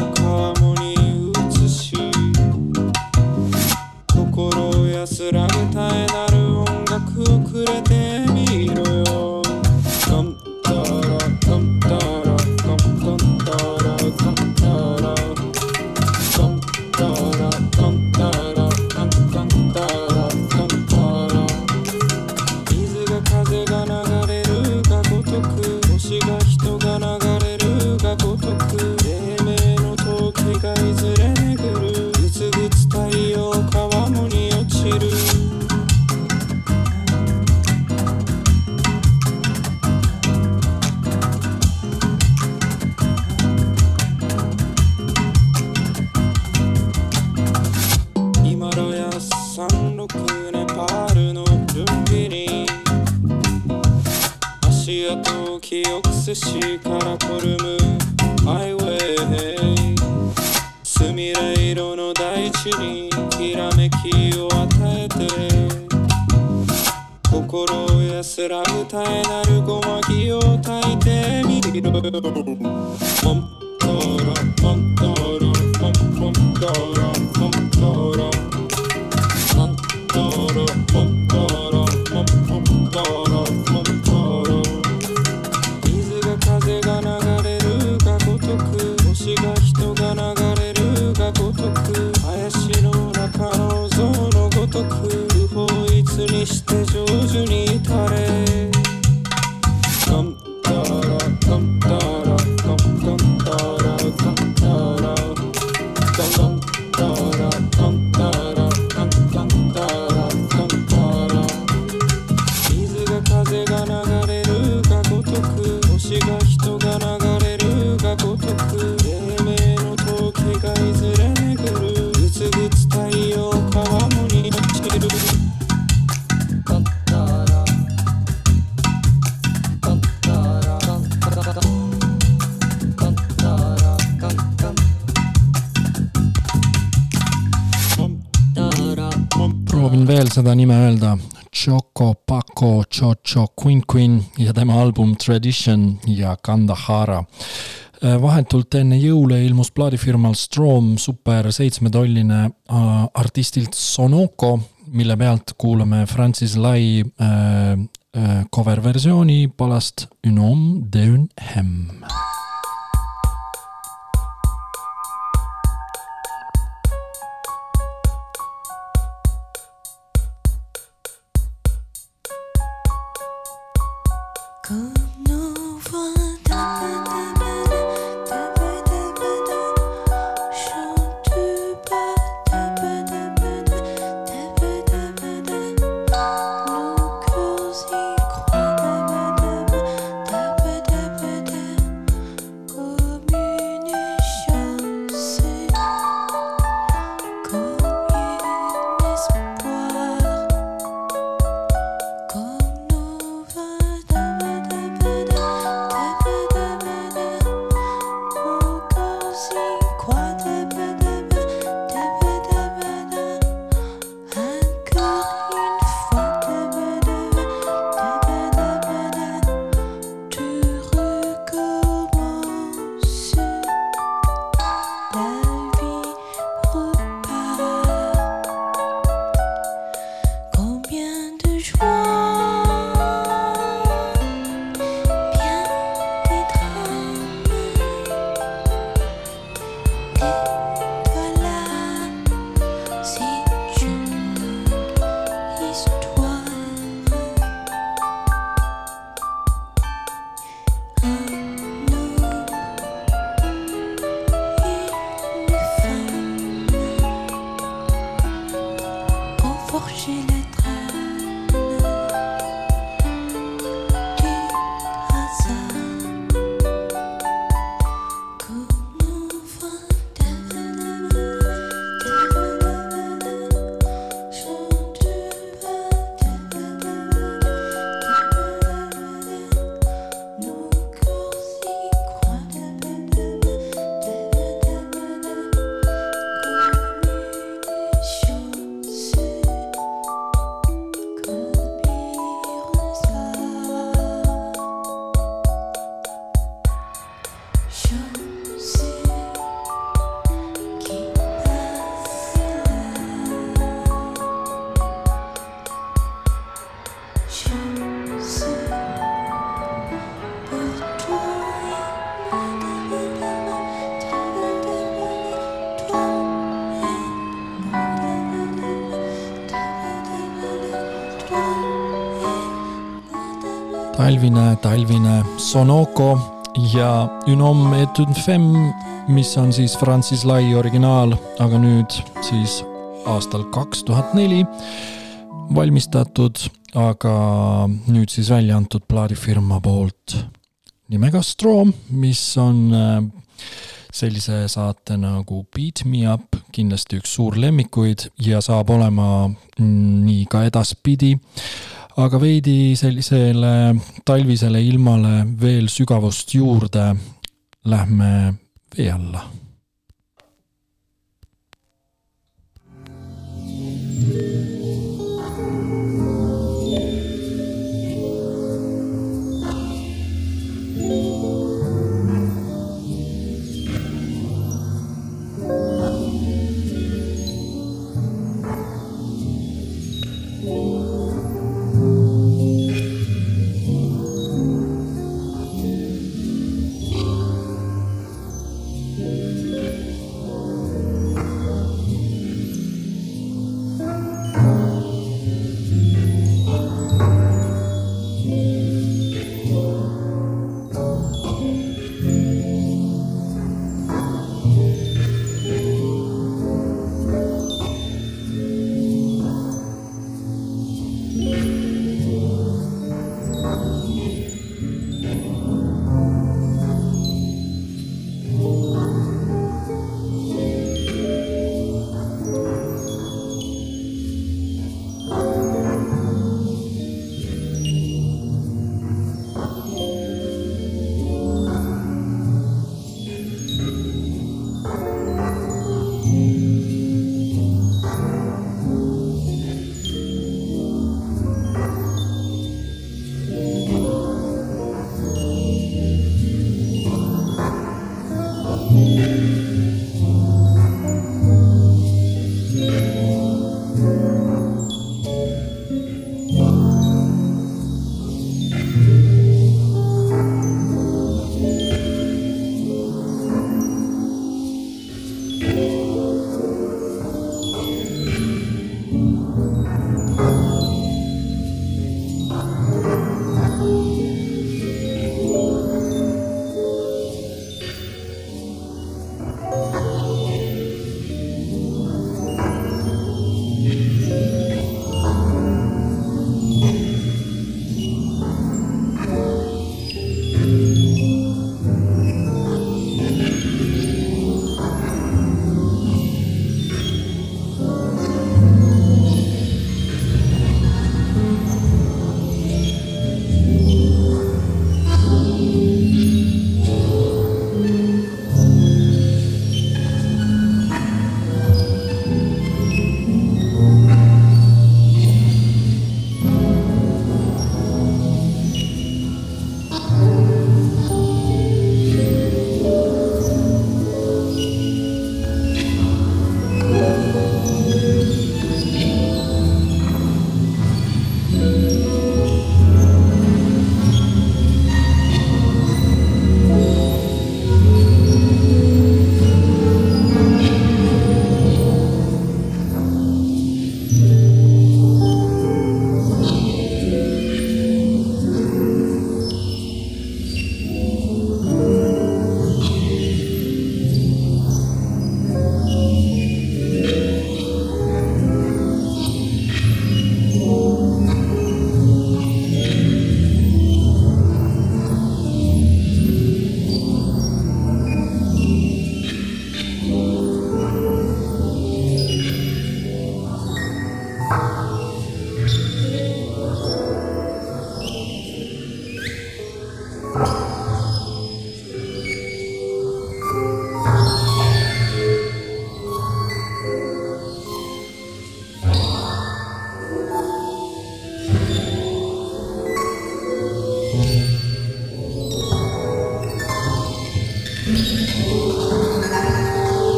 Speaker 19: seda nime öelda. Choco Paco Chocho Queen Queen ja tema album Tradition ja Kandahara. Äh, vahetult enne jõule ilmus plaadifirmal Strom super seitsmetolline äh, artistilt Sonoko, mille pealt kuulame Francis Lai äh, äh cover versiooni palast Un homme d'un hem. talvine, talvine Sonoco ja Une homme et une femme, mis on siis Francis Lai originaal, aga nüüd siis aastal kaks tuhat neli valmistatud, aga nüüd siis välja antud plaadifirma poolt nimega Strom, mis on äh, sellise saate nagu Beat Me Up kindlasti üks suur lemmikuid ja saab olema mm, nii ka edaspidi
Speaker 2: aga veidi sellisele talvisele ilmale veel sügavust juurde. Lähme vee alla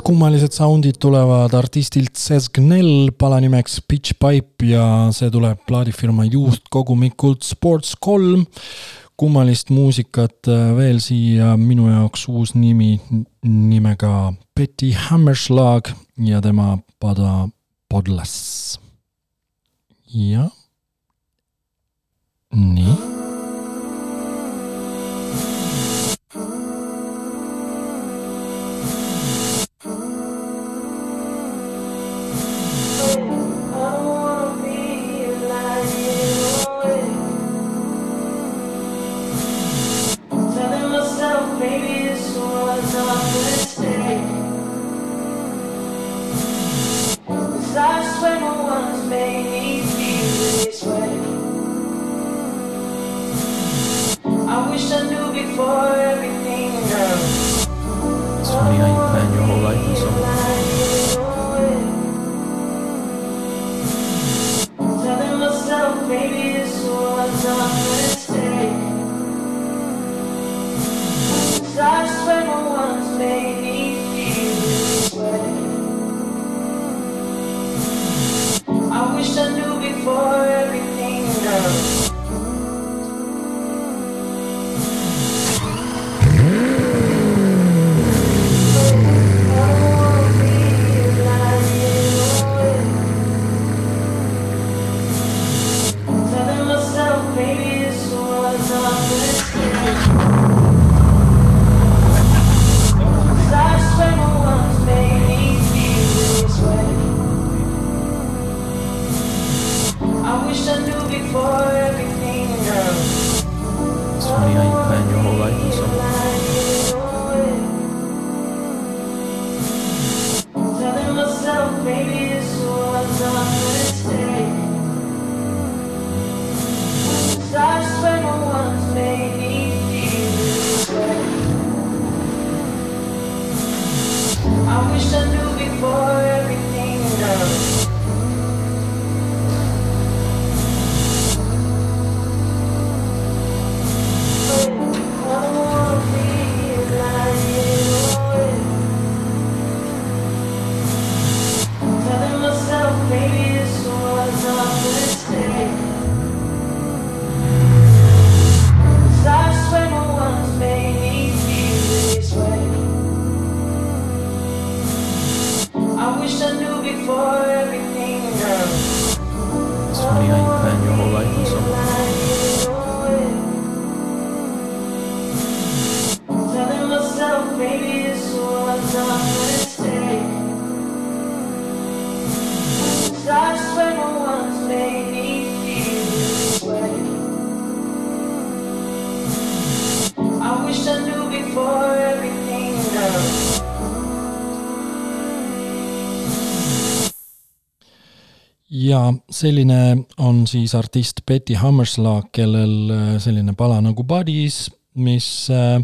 Speaker 2: Need kummalised soundid tulevad artistilt Sezgnel, pala nimeks Pitch Pipe ja see tuleb plaadifirma juhtkogumikult Sports kolm.
Speaker 20: kummalist muusikat äh, veel siia, minu jaoks uus nimi nimega Betty Hammerschlag ja tema Pada Podlas. jah. nii. Ja selline on siis artist Betty Hammerslag, kellel äh, selline pala nagu Buddies, mis äh,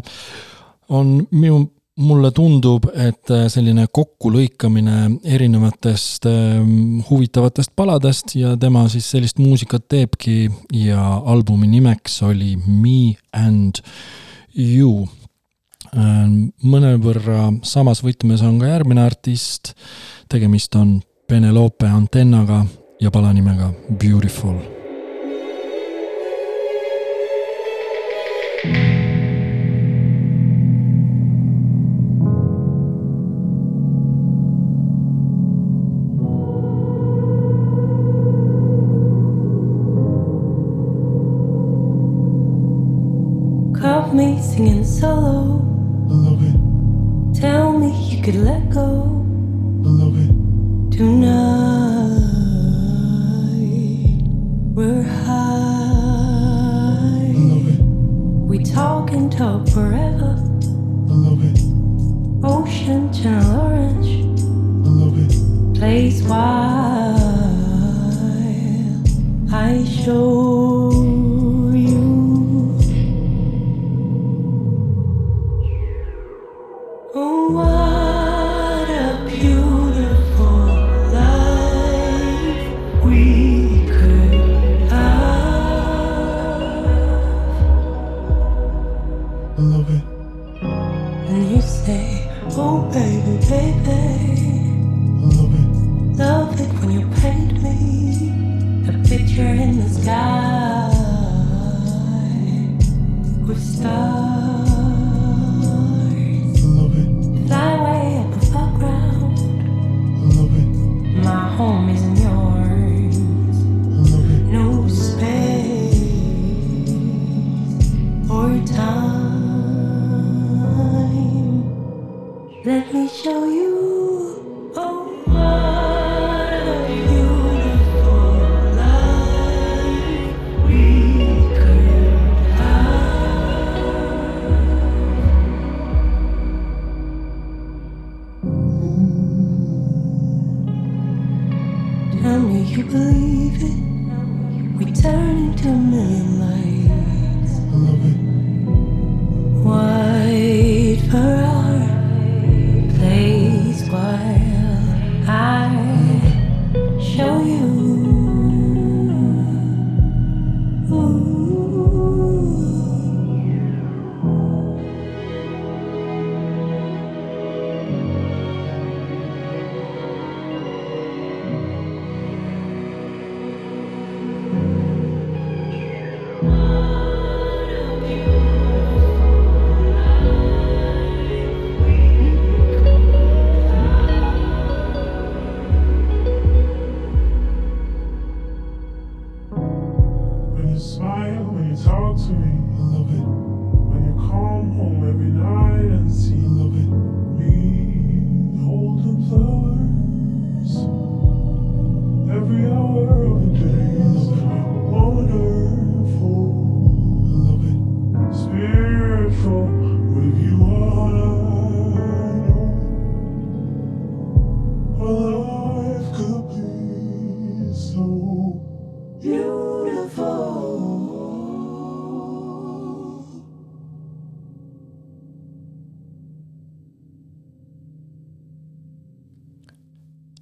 Speaker 20: on minu, mulle tundub, et äh, selline kokkulõikamine erinevatest ähm, huvitavatest paladest ja tema siis sellist muusikat teebki ja albumi nimeks oli Me and You. mõnevõrra samas võtmes on ka järgmine artist, tegemist on Penelope Antennaga ja pala nimega Beautiful.
Speaker 19: Caught me singing solo. Tell me you could let go. Tonight we're high. We talk and talk forever. Ocean channel orange. Plays while I show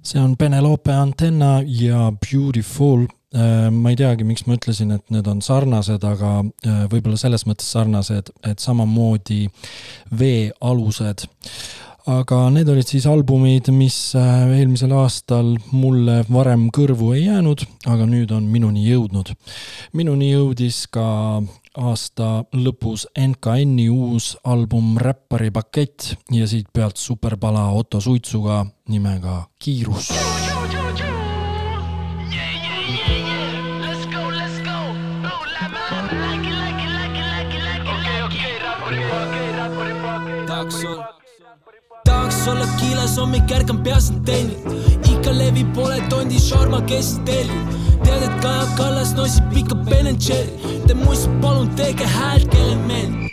Speaker 21: see
Speaker 2: on Penelope Antenna ja Beautiful. ma ei teagi, miks ma ütlesin, et need on sarnased, aga äh, võib-olla selles mõttes sarnased, et samamoodi veealused. Aga need olid siis albumid, mis äh, eelmisel aastal mulle varem kõrvu ei jäänud, aga nüüd on minuni jõudnud. minuni jõudis ka aasta lõpus NKN-i uus album Räppari pakett ja siit pealt superpala Otto Suitsuga nimega Kiirus.
Speaker 22: Olla kiilas hommik, ärkan peas on teinud ikka levib, pole tondi šarma, kes tellib tead, et Kaja Kallas nosib ikka Ben Jerry Te muist palun tehke häält, kelle meeldib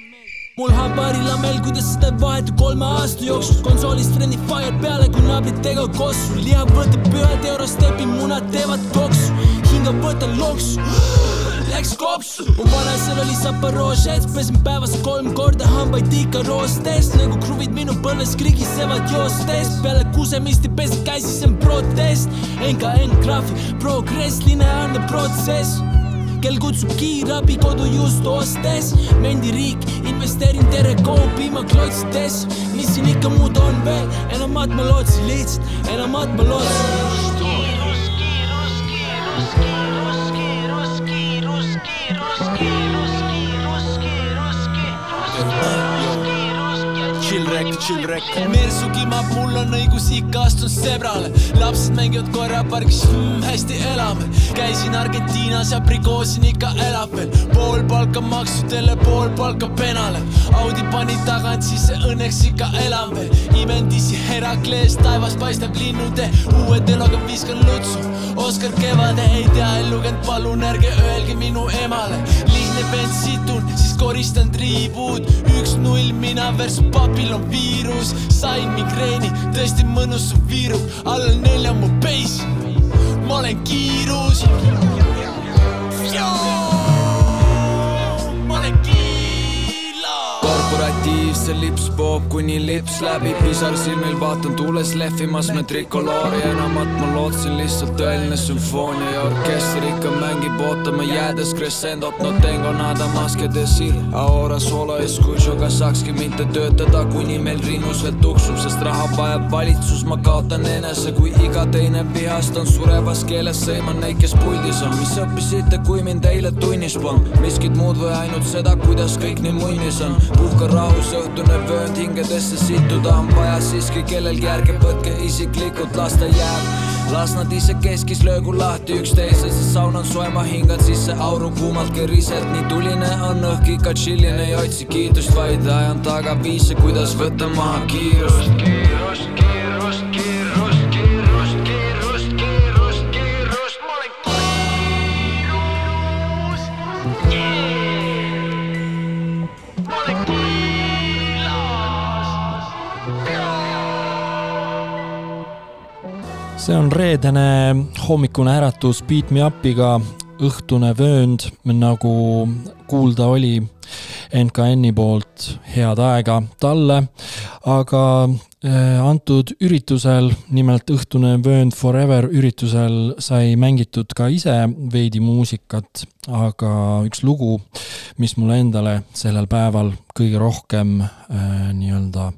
Speaker 22: mul hambarilamel, kuidas seda vahetu kolme aasta jooksul konsoolist Friendly Fire peale, kui naabrid teevad kossu, liha võtab ühed eurostepi, munad teevad koksu, hinga võtan loksu Läks kopsu, mu vanasel oli Zaporožets, pesen päevas kolm korda hambaid ikka roostes, nagu kruvid minu põlves krigisevad joostes, peale kusemist ei pese käsi, see on protest, NKN graafik, progress, lineaarne protsess kel kutsub kiirabi kodu just ostes, mendiriik, investeerin tere koopima klotsides, mis siin ikka muud on veel, enamat ma lootsin lihtsalt, enamat ma lootsin. rek, chill rek. mersu kimab, mul on õigus ikka astun sebrale, lapsed mängivad korrapargis mm,, hästi elame. käisin Argentiinas ja prigoosin ikka elab veel, pool palka maksudele, pool palka penale. Audi pani tagant sisse, õnneks ikka elan veel, imendisi Herakles, taevas paistab linnude, uue teloga viskan lutsu. Oskar Kevade ei tea, ei lugenud, palun ärge öelge minu emale. lihtne vend situn, siis koristan triibud, üks-null, mina versus papillon viirus, sain migreeni, tõesti mõnus su viirub, alla nelja mu peis, ma olen kiirus. ma korporatiivse
Speaker 23: see lips poob kuni lips läbi. Pisar silmil vaatan tuules lehvimas me trikoloori enamat ma lootsin lihtsalt tõeline sümfoonia ja orkester ikka mängib ootama jäädes crescendot. No tengo nada más que decir ahora solo escucho kas saakski mitte töötada kuni meil rinnus veel tuksub. Sest raha vajab valitsus ma kaotan enese. Kui iga teine vihastan surevas keeles sõiman neid kes puldis on. Mis õppisite kui mind eile tunnis polnud? Miskit muud või ainult seda kuidas kõik nii munnis on? Puhka rahus õhtune vöönd hingedesse situda on vaja siiski kellelgi ärge võtke isiklikult las ta jääb. Las nad ise keskis löögu lahti üksteisesse saun on soe ma hingan sisse auru kuumalt keriselt nii tuline on õhk ikka chilline ei otsi kiitust vaid ajan taga viise kuidas võtta maha kiirust kiirust kiirust
Speaker 2: see on reedene hommikune äratus Beat Me Upiga, õhtune vöönd, nagu kuulda oli NKN-i poolt head aega talle, aga äh, antud üritusel, nimelt õhtune vöönd Forever üritusel sai mängitud ka ise veidi muusikat, aga üks lugu, mis mulle endale sellel päeval kõige rohkem äh, nii-öelda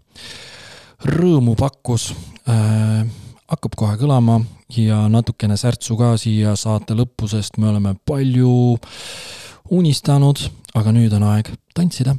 Speaker 2: rõõmu pakkus äh,, hakkab kohe kõlama ja natukene särtsu ka siia saate lõppu, sest me oleme palju unistanud, aga nüüd on aeg tantsida.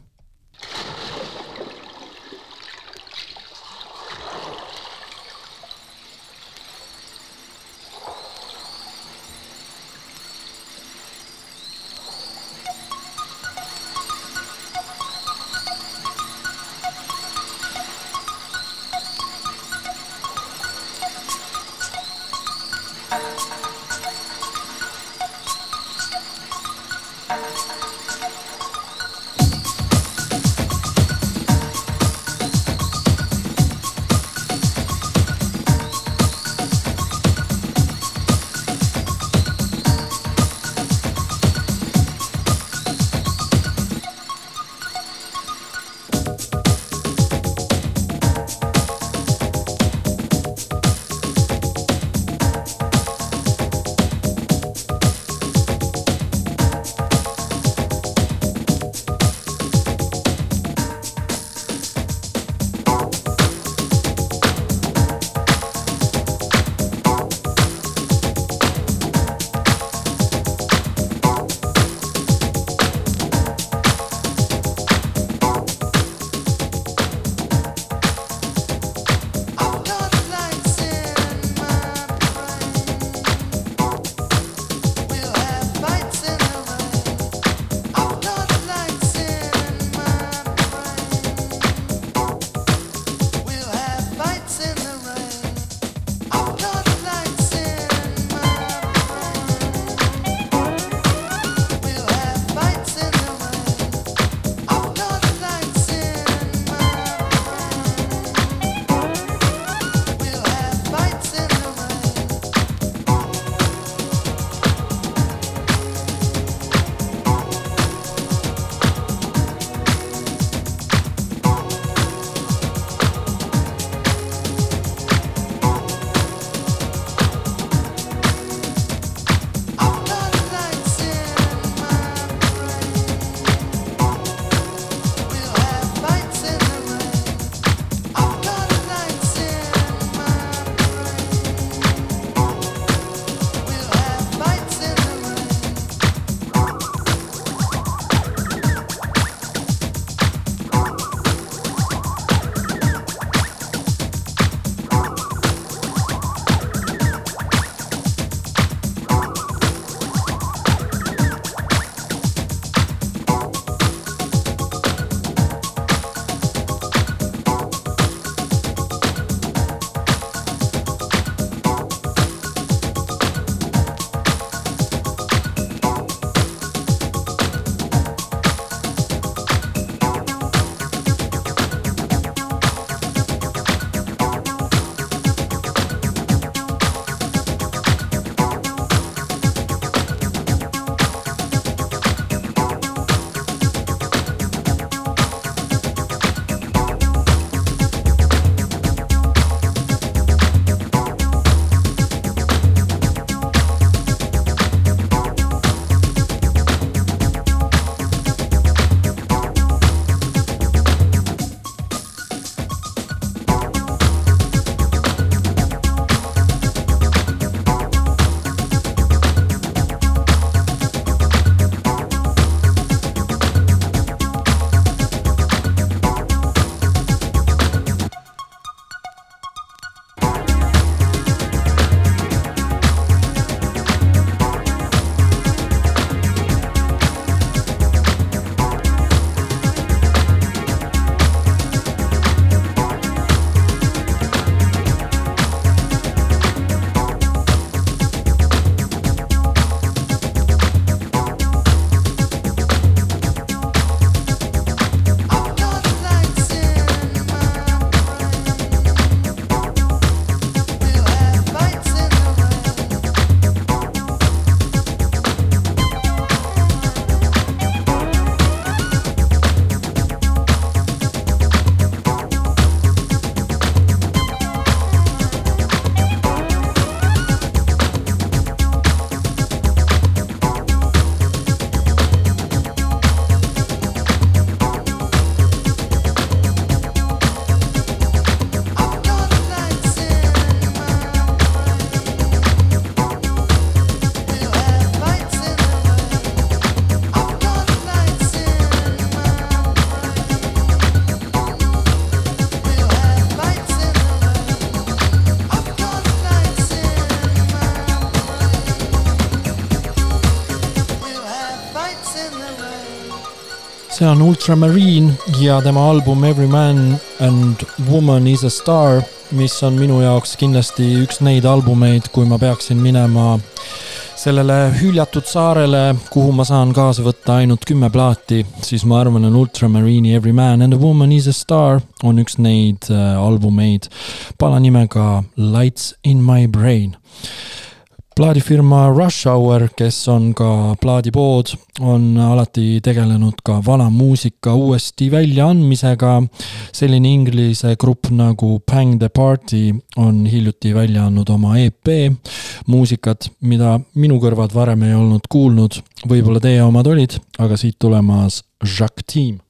Speaker 24: Ultramarine ja tema album Every man and woman is a star, mis on minu jaoks kindlasti üks neid albumeid, kui ma peaksin minema sellele hüljatud saarele, kuhu ma saan kaasa võtta ainult kümme plaati, siis ma arvan, on Ultramarine'i Every man and a woman is a star on üks neid äh, albumeid pala nimega Lights in my brain plaadifirma Rush Hour, kes on ka plaadipood, on alati tegelenud ka vana muusika uuesti väljaandmisega. selline inglise grupp nagu Bang the Party on hiljuti välja andnud oma EP muusikat, mida minu kõrvad varem ei olnud kuulnud. võib-olla teie omad olid, aga siit tulemas Jacques Team.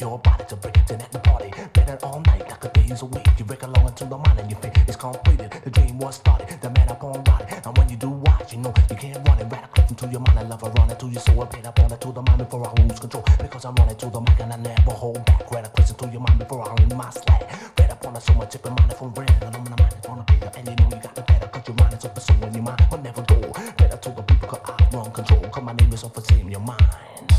Speaker 24: your body to break it in at the party. Better all night like a day's away. You break along until the mind and your think is completed. The dream was started, the man upon body. And when you do watch, you know you can't run it. Right a clip into your mind and love her run it to your soul. I paid up on it to the mind before I lose control. Because I'm running to the mic and I never hold back. Right I clip into your mind before I lean my slack. Right up on it, so much tipping mind from red. And I'm in the mind on a paper. And you know you got the better. Cause your mind is up and so in your mind will never go. Better to the people cause I run control. Cause my name is up for your mind.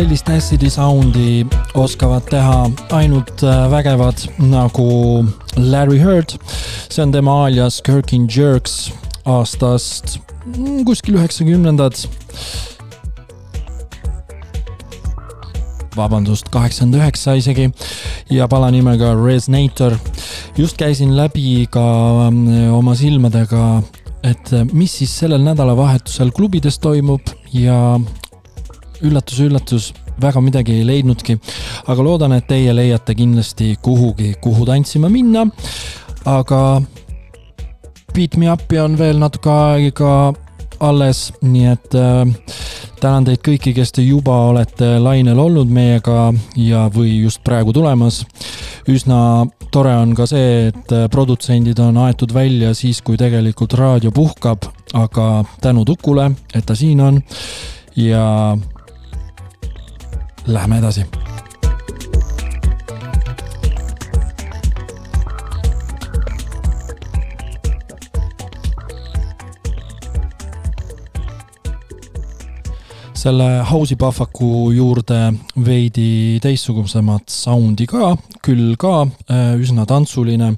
Speaker 2: Sellist acidi sound'i oskavad teha ainult äh, vägevad nagu Larry Heard. see on tema alias Kirkin Jerks aastast kuskil üheksakümnendad. vabandust, kaheksakümmend üheksa isegi ja pala nimega Resonator. just käisin läbi ka mm, oma silmadega, et äh, mis siis sellel nädalavahetusel klubides toimub ja üllatus-üllatus, väga midagi ei leidnudki. aga loodan, et teie leiate kindlasti kuhugi, kuhu tantsima minna. aga Beat Me Up'i on veel natuke aega alles, nii et äh, tänan teid kõiki, kes te juba olete lainel olnud meiega ja, või just praegu tulemas. üsna tore on ka see, et äh, produtsendid on aetud välja siis, kui tegelikult raadio puhkab, aga tänu Tukule, et ta siin on ja Lähme edasi. Selle house'i pahvaku juurde veidi teistsugusemat sound'i ka, küll ka äh, üsna tantsuline.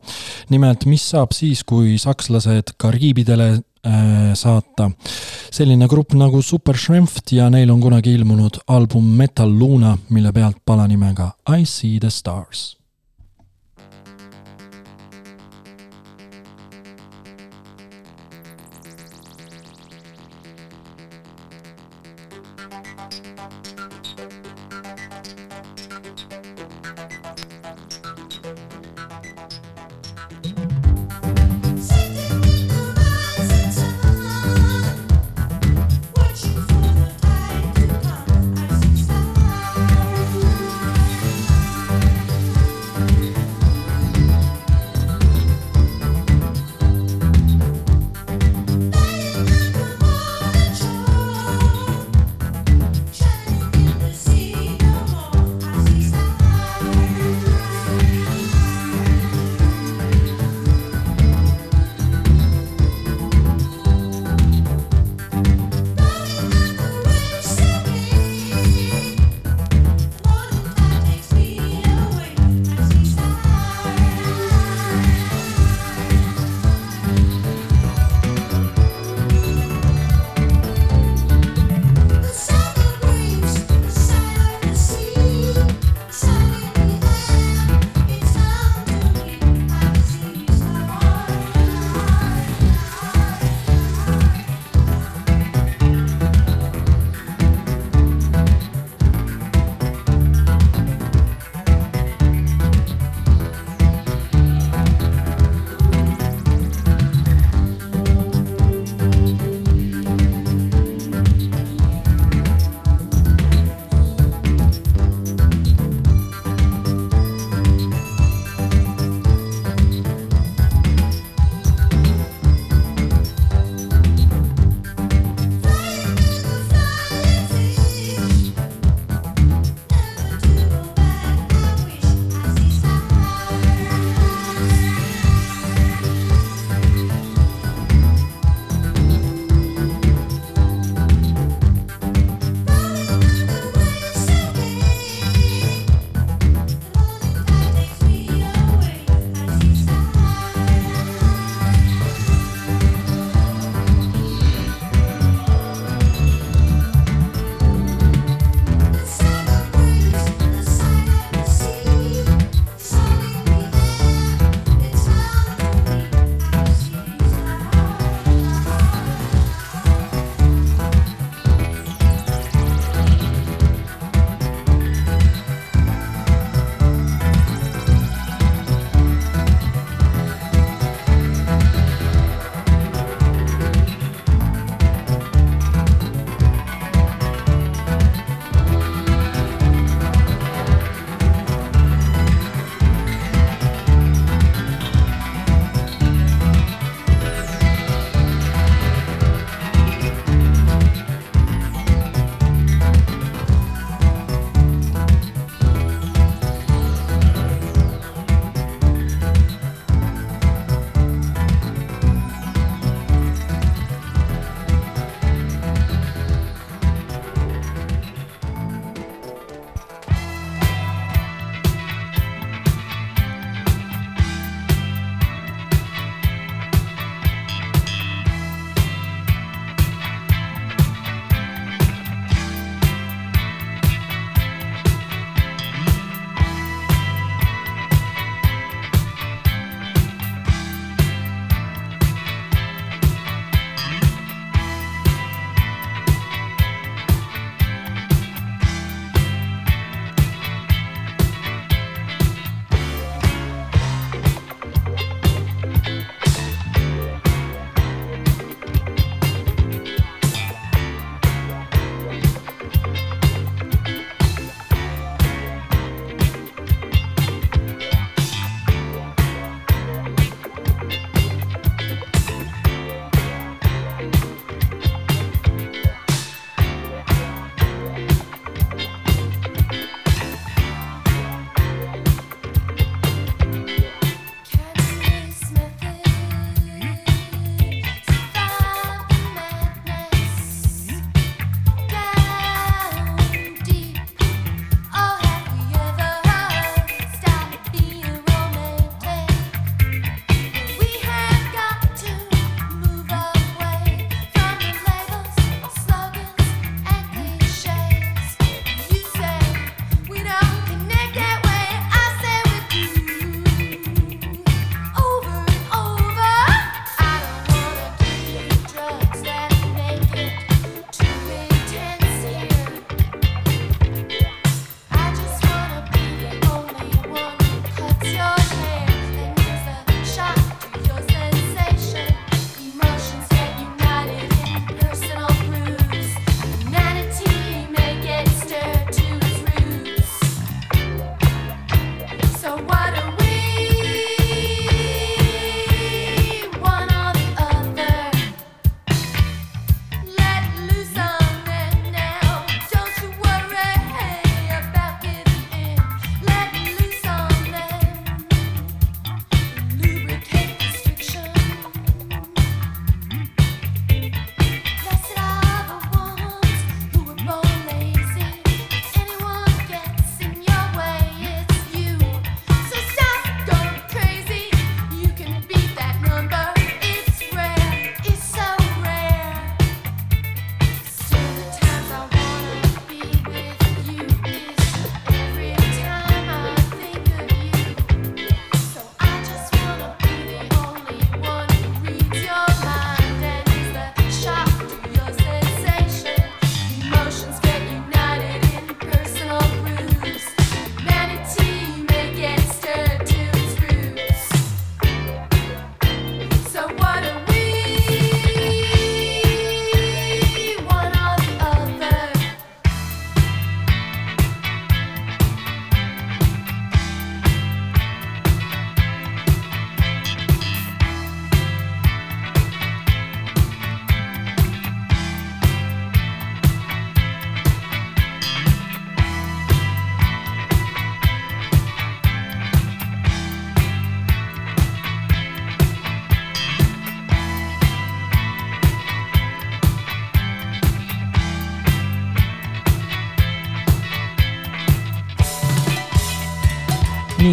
Speaker 2: nimelt, mis saab siis, kui sakslased Kariibidele äh, saata. selline grupp nagu Super Shrimft ja neil on kunagi ilmunud album Metal Luna, mille pealt pala nimega I see the stars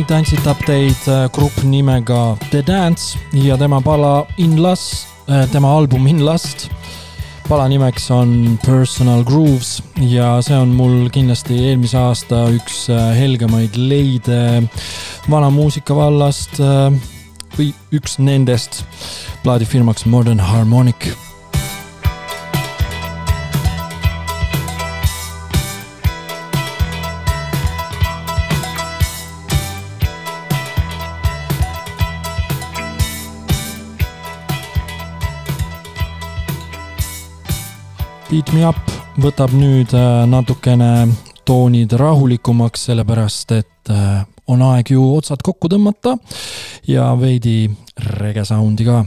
Speaker 25: tantsitab teid äh, grupp nimega The Dance ja tema pala In Lust, tema album In Lust. pala nimeks on Personal Grooves ja see on mul kindlasti eelmise aasta üks äh, helgemaid leide vana muusika vallast äh, või üks nendest plaadifirmaks Modern Harmonic Beat Me Up võtab nüüd äh, natukene toonid rahulikumaks, sellepärast et äh, on aeg ju otsad kokku tõmmata ja veidi rege sound'i ka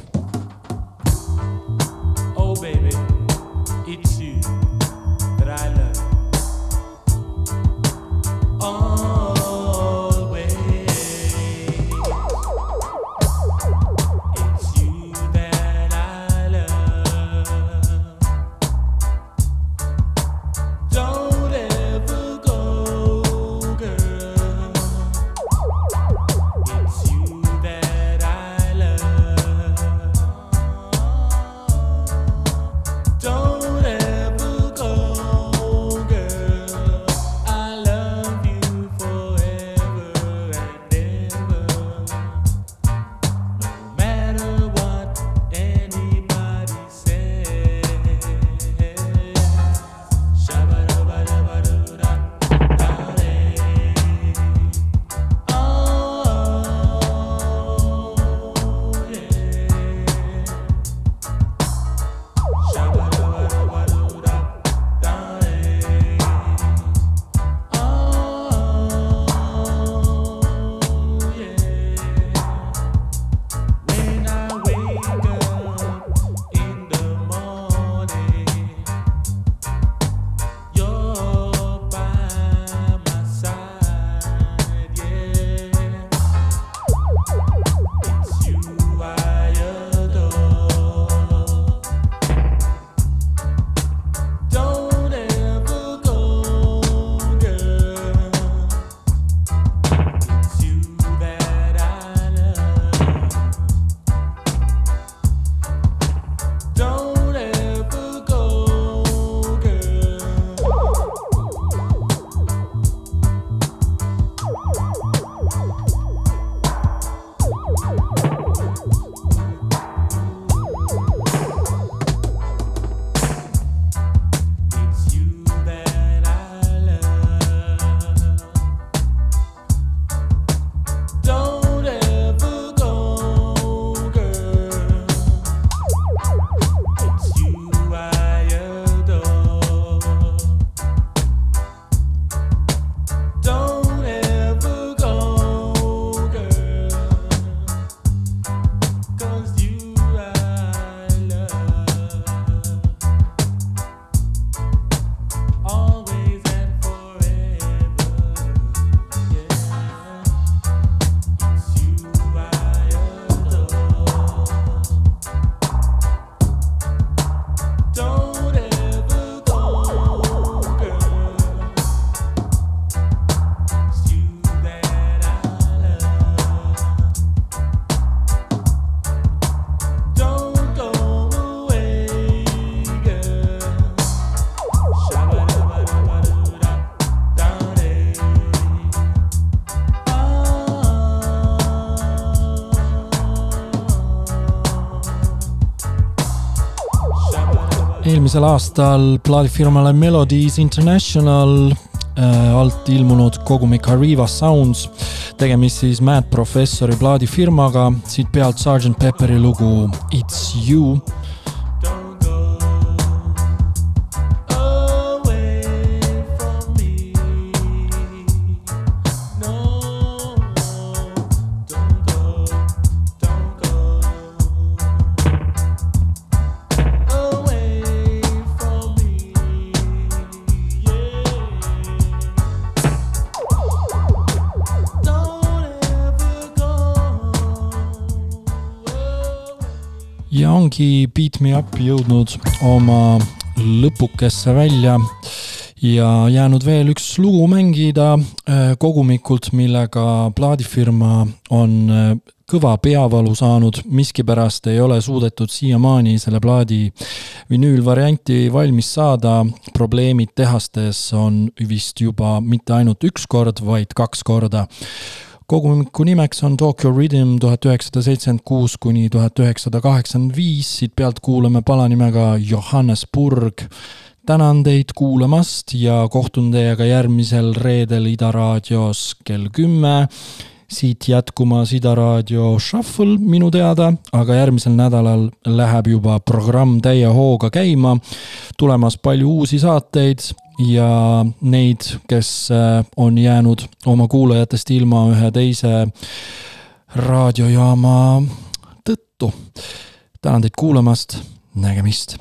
Speaker 25: eelmisel aastal plaadifirmale Melodies International äh, alt ilmunud kogumik Arriva Sounds, tegemist siis Mad Professori plaadifirmaga, siit pealt Sergeant Pepperi lugu It's you. Ongi Beat Me Up jõudnud oma lõpukesse välja
Speaker 2: ja jäänud veel üks lugu mängida äh, kogumikult, millega plaadifirma on äh, kõva peavalu saanud, miskipärast ei ole suudetud siiamaani selle plaadi vinüülvarianti valmis saada. probleemid tehastes on vist juba mitte ainult üks kord, vaid kaks korda kogumiku nimeks on Tokyo Rhythm tuhat üheksasada seitsekümmend kuus kuni tuhat üheksasada kaheksakümmend viis, siit pealt kuulame pala nimega Johannesburg. tänan teid kuulamast ja kohtun teiega järgmisel reedel Ida raadios kell kümme. siit jätkumas Ida raadio Shuffle minu teada, aga järgmisel nädalal läheb juba programm täie hooga käima. tulemas palju uusi saateid ja neid, kes äh, on jäänud oma kuulajatest ilma ühe teise raadiojaama tõttu. tänan teid kuulamast, nägemist